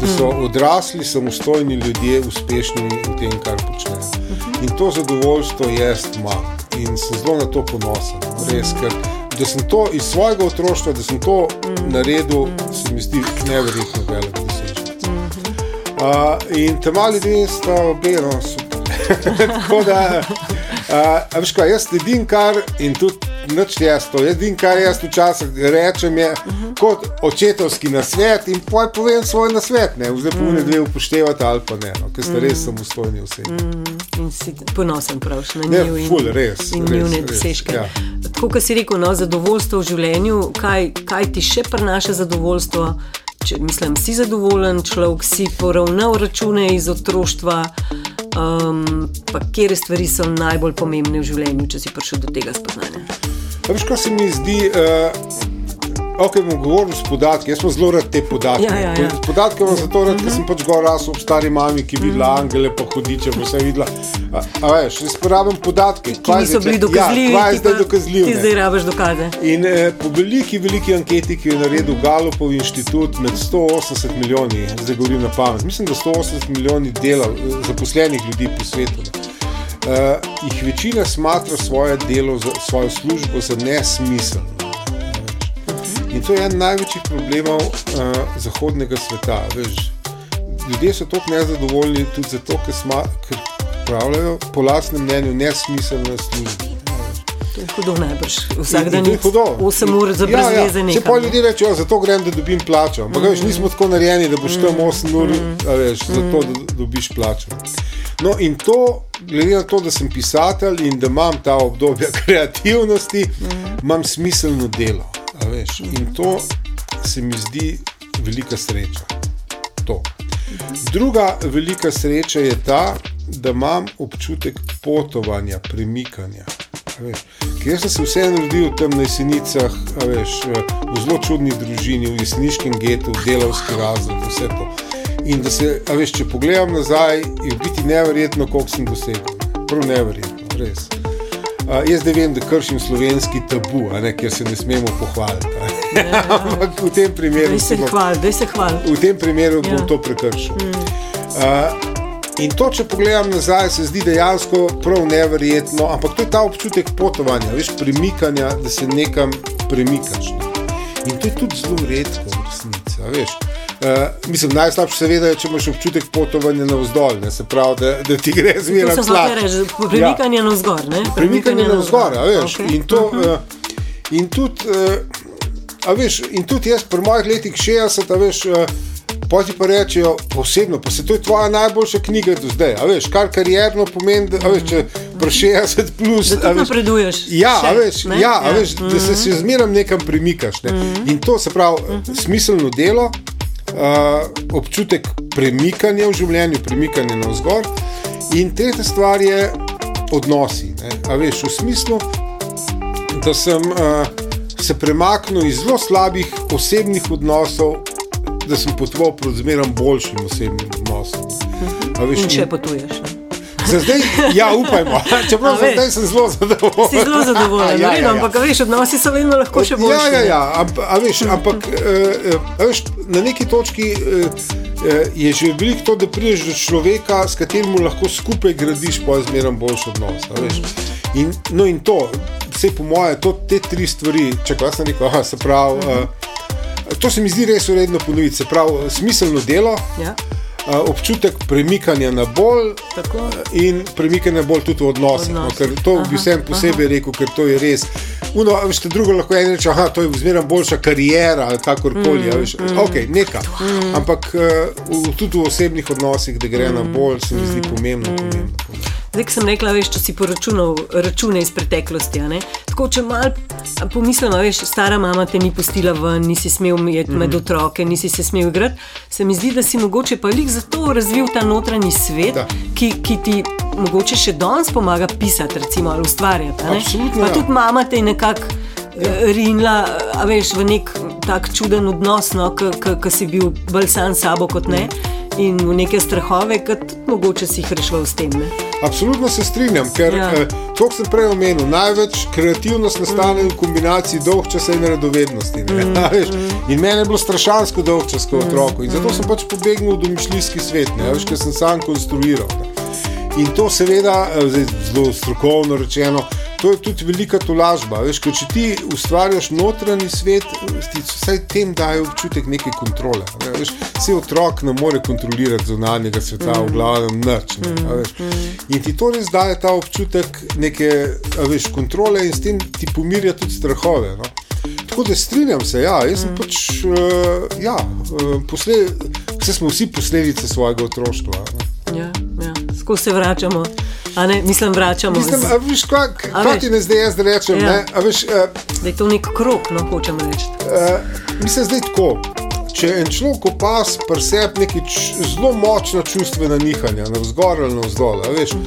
Da so odrasli, samostojni ljudje uspešni v tem, kar počnejo. In to zadovoljstvo jaz imam in sem zelo na to ponosen. no, Res, ker da sem to iz svojega otroštva, da sem to Mm. naredil, se mi zdi neverjetno velik. Mhm. Uh, in te mali ljudje sta obe, no. Tako da, uh, veš kaj, jaz sledim kar in tudi nič jaz to. Jaz Edin, kar jaz včasih rečem, je uh -huh. kot očetovski nasvet in poj povem svoj nasvet. Ne, zdaj pa uh -huh. dve upoštevate ali pa ne, no, ker ste res samostojni osebi. -huh. In si ponosen pravš na Ne, njiju in, ful, res, in res, dosežke. ja. Tako kot si rekel, no, zadovoljstvo v življenju, kaj, kaj ti še prinaša zadovoljstvo. Če, mislim, si zadovoljen človek, si poravnal račune iz otroštva, um, pa kje stvari so najbolj pomembne v življenju, če si prišel do tega spoznanja. Veš, kaj se mi zdi, uh, ok, bom govoril s podatki, jaz sem zelo rad te podatke. Ja, ja, ja. Podatke imam zato rad, ker sem pač gor rasel ob stari mami, ki je videla angele, pa hudiče, pa vse videla. A, a veš, jaz porabim podatke. Ki niso bili dokazljivi, Ja, kaj je zdaj pa- dokazljiv? Ti ne? zdaj rabiš dokaze. In eh, po veliki, veliki anketi, ki jo je naredil Galupov inštitut med 180 milijoni, zdaj govorim na pamet, mislim, da 180 milijoni delav, eh, zaposlenih ljudi po svetu, uh, jih večina smatra svoje delo, za, svojo službo za nesmiselno. In to je en največjih problemov uh, zahodnega sveta. Veš, ljudje so tako nezadovoljni tudi zato, ker, sma, ker pravljajo po lastnem mnenju nesmiselne službe. To je hudo najbrž. Vsak dan je hudo. 8 ur za Ja, ja. brezveze Če pa nekaj. ljudje rečejo, zato grem, da dobim plačo. Ampak mm. veš, nismo tako narejeni, da boš tam 8 ur, a veš, zato da dobiš plačo. No, in to, glede na to, da sem pisatelj in da imam ta obdobja kreativnosti, imam smiselno delo. A Veš, in to se mi zdi velika sreča. To. Druga velika sreča je ta, da imam občutek potovanja, premikanja. Ker jaz sem se vseeno rodil tam na jesenicah, veš, v zelo čudni družini, v jeseniškem getu, v delavski razred, vse to. In da se, veš, če pogledam nazaj, je biti neverjetno, koliko sem dosegel. Prav neverjetno, res. Uh, jaz zdaj vem, da kršim slovenski tabu, ne, ker se ne smemo pohvaliti. a ne. Ampak v tem primeru Daj se sigurno- hval, daj se hval. v tem primeru bom Ja. to prekršil. Uh, in to, če pogledam nazaj, se zdi dejansko prav neverjetno, ampak to je ta občutek potovanja, veš, premikanja, da se nekam premikaš. Ne. In to je tudi zelo redko v resnici. a veš. Uh, mislim, najslabše seveda je, če imaš občutek potovanja navzdol, ne, se pravi, da, da ti gre zmeraj hotel reči, premikanje navzgor. ne? Premikanje navzgor, a veš. Okej. In, to, uh, in tudi, uh, veš, in tudi jaz, pri mojih letih 60, a veš. Uh, Poti pa rečejo, posebno, pa se to je tvoja najboljša knjiga do zdaj. A veš, kar karierno pomeni, da veš, če pri 60 plus. Da veš, napreduješ Ja, še, veš, ne? ja, Ja. veš da se še zmeraj nekam premikaš. Ne? In to se pravi, smiselno delo, uh, občutek premikanja v življenju, premikanja navzgor. In tretja stvar je odnosi. Ne? A veš, v smislu, da sem uh, se premaknil iz zelo slabih osebnih odnosov, da sem potoval proti zmeraj boljšim osebnim odnosom. A Veš, In še potuješ. ne? Za zdaj, ja, upajmo. Čeprav za zdaj sem zelo zadovoljen. Si zelo zadovoljen, ja, ja, ja, ampak veš, odnosi so vedno lahko še boljši. Ja, ja, ja. Amp, a veš, ampak uh, a veš, na neki točki uh, je že veliko to, da prideš do človeka, s katerim lahko skupaj gradiš pa zmeraj boljši odnos. In, no in to, vse po moje, to, te tri stvari, če kaj sem rekel, aha, se pravi. Uh, To se mi zdi res uredno ponoviti, se pravi, smiselno delo, Ja, občutek premikanja na bolj, tako. in premikanje bolj tudi v odnosih. No, Odnosi. ker to bi Aha, vsem posebej rekel, ker to je res. Uno, veš, drugo lahko en reče, da je zmeraj boljša karijera ali kakorkoli. Mm, mm, ok, neka. Mm. Ampak uh, tudi v osebnih odnosih, da gre mm, na bolj, se mi zdi pomembno. pomembno, pomembno. Zdaj, ko sem rekla, veš, če si poračunal račune iz preteklosti. Tako, če mal pomislim, a veš, stara mama te ni pustila ven, nisi smel jeti med Mhm. otroke, nisi se smel igrati, se mi zdi, da si mogoče pa lik zato razvil ta notranji svet, Da. ki, ki ti mogoče še danes pomaga pisati, recimo, ali ustvarjati. Absolutno, Pa ja. tudi mama te je nekako. Ja. Rinila, a veš, v nek tak čuden odnos, no, ki si bil bolj sam s sabo kot ne, in v neke strahove, kot mogoče si jih rešil s tem. Ne? Absolutno se strinjam, ker Ja. eh, kar sem prej omenil, največ kreativnost nastane mm. v kombinaciji dolgčasa in radovednosti. Mm. Veš, in meni je bilo strašansko dolgčas kot otroku in zato sem pač pobegnil v domišljijski svet, ne, veš, ker sem sam konstruiral. Ne. In to seveda, eh, zelo strokovno rečeno, to je tudi velika tolažba. Veš, če ti ustvarjaš notranji svet, ti vsaj tem daje občutek neke kontrole. Ne? Veš, vse otrok ne more kontrolirati zunanjega sveta, mm. v glavnem noč. Mm. In ti to res daje ta občutek neke veš, kontrole in s tem ti pomirja tudi strahove. No? Tako da strinjam se, ja, jaz sem mm. pač, uh, ja, uh, posle, vse smo vsi posledice svojega otroštva. Ne? Ja, ja. Skozi se vračamo. A ne, mislim, vračamo. Mislim, a veš, kaj, A kaj veš. ti ne zdaj jaz rečem? Ja. Ja. A veš, uh, da je to nek krok, no hočemo reči. uh, mislim, zdaj tako. Če en človek opas pri sebi neki zelo močna čustvena nihanja, na vzgor ali na vzdolj, a veš, uh,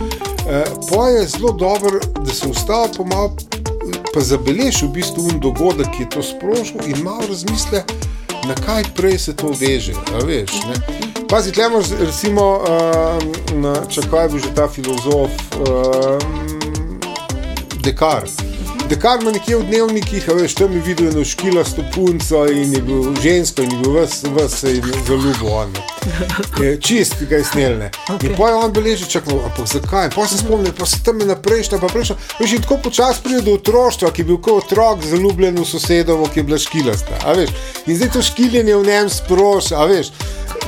pa je zelo dobro, da se ustavi pa malo, pa zabeleži v bistvu un dogodek, ki je to sprožil in malo razmisle, na kaj prej se to veže. Veš, ne. Pazi, tle imaš recimo, uh, čakaj je bil že ta filozof. Uh, Dekar. Dekar ima nekje v dnevnikih, veš, tam je videl eno škilasto punco in je bil žensko in je bil vse, zaljubil on. ne. Je Čist ga je snelne. Okay. In pa je on beleži, čakaj, ampak zakaj? Pa se spomnim, pa se tam je naprejšnja, pa prejšnja. Veš, in tako počasi pride do otroštva, ki je bil kot otrok zaljubljen v sosedovo, ki je bila škilasta. In zdaj to škiljenje v njem sproša, a veš.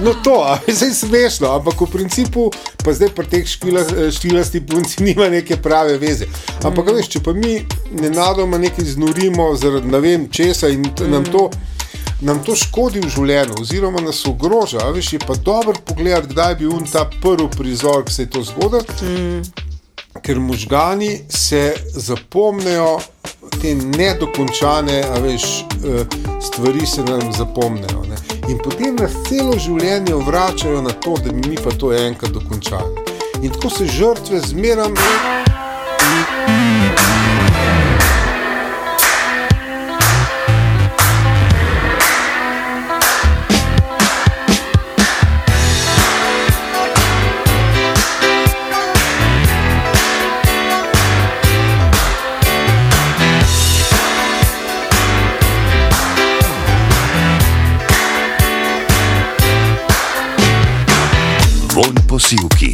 No, to je zdaj smešno, ampak v principu, pa zdaj pri teh škila- škilasti punci nima neke prave veze. Ampak, mm. veš, če pa mi nenadoma nekaj znurimo zaradi ne vem česa in t- nam to. Nam to škodi v življenju, oziroma nas ogroža. Veš, je pa dobro pogledati, kdaj je bil un ta prvi prizor, ki se je to zgodil. Mm. Ker možgani se zapomnijo, te nedokončane a veš, eh, stvari se nam zapomnijo. Ne? In potem nas celo življenje vračajo na to, da bi mi pa to enkrat dokončali. In tako se žrtve zmeram. Vonj po sivki.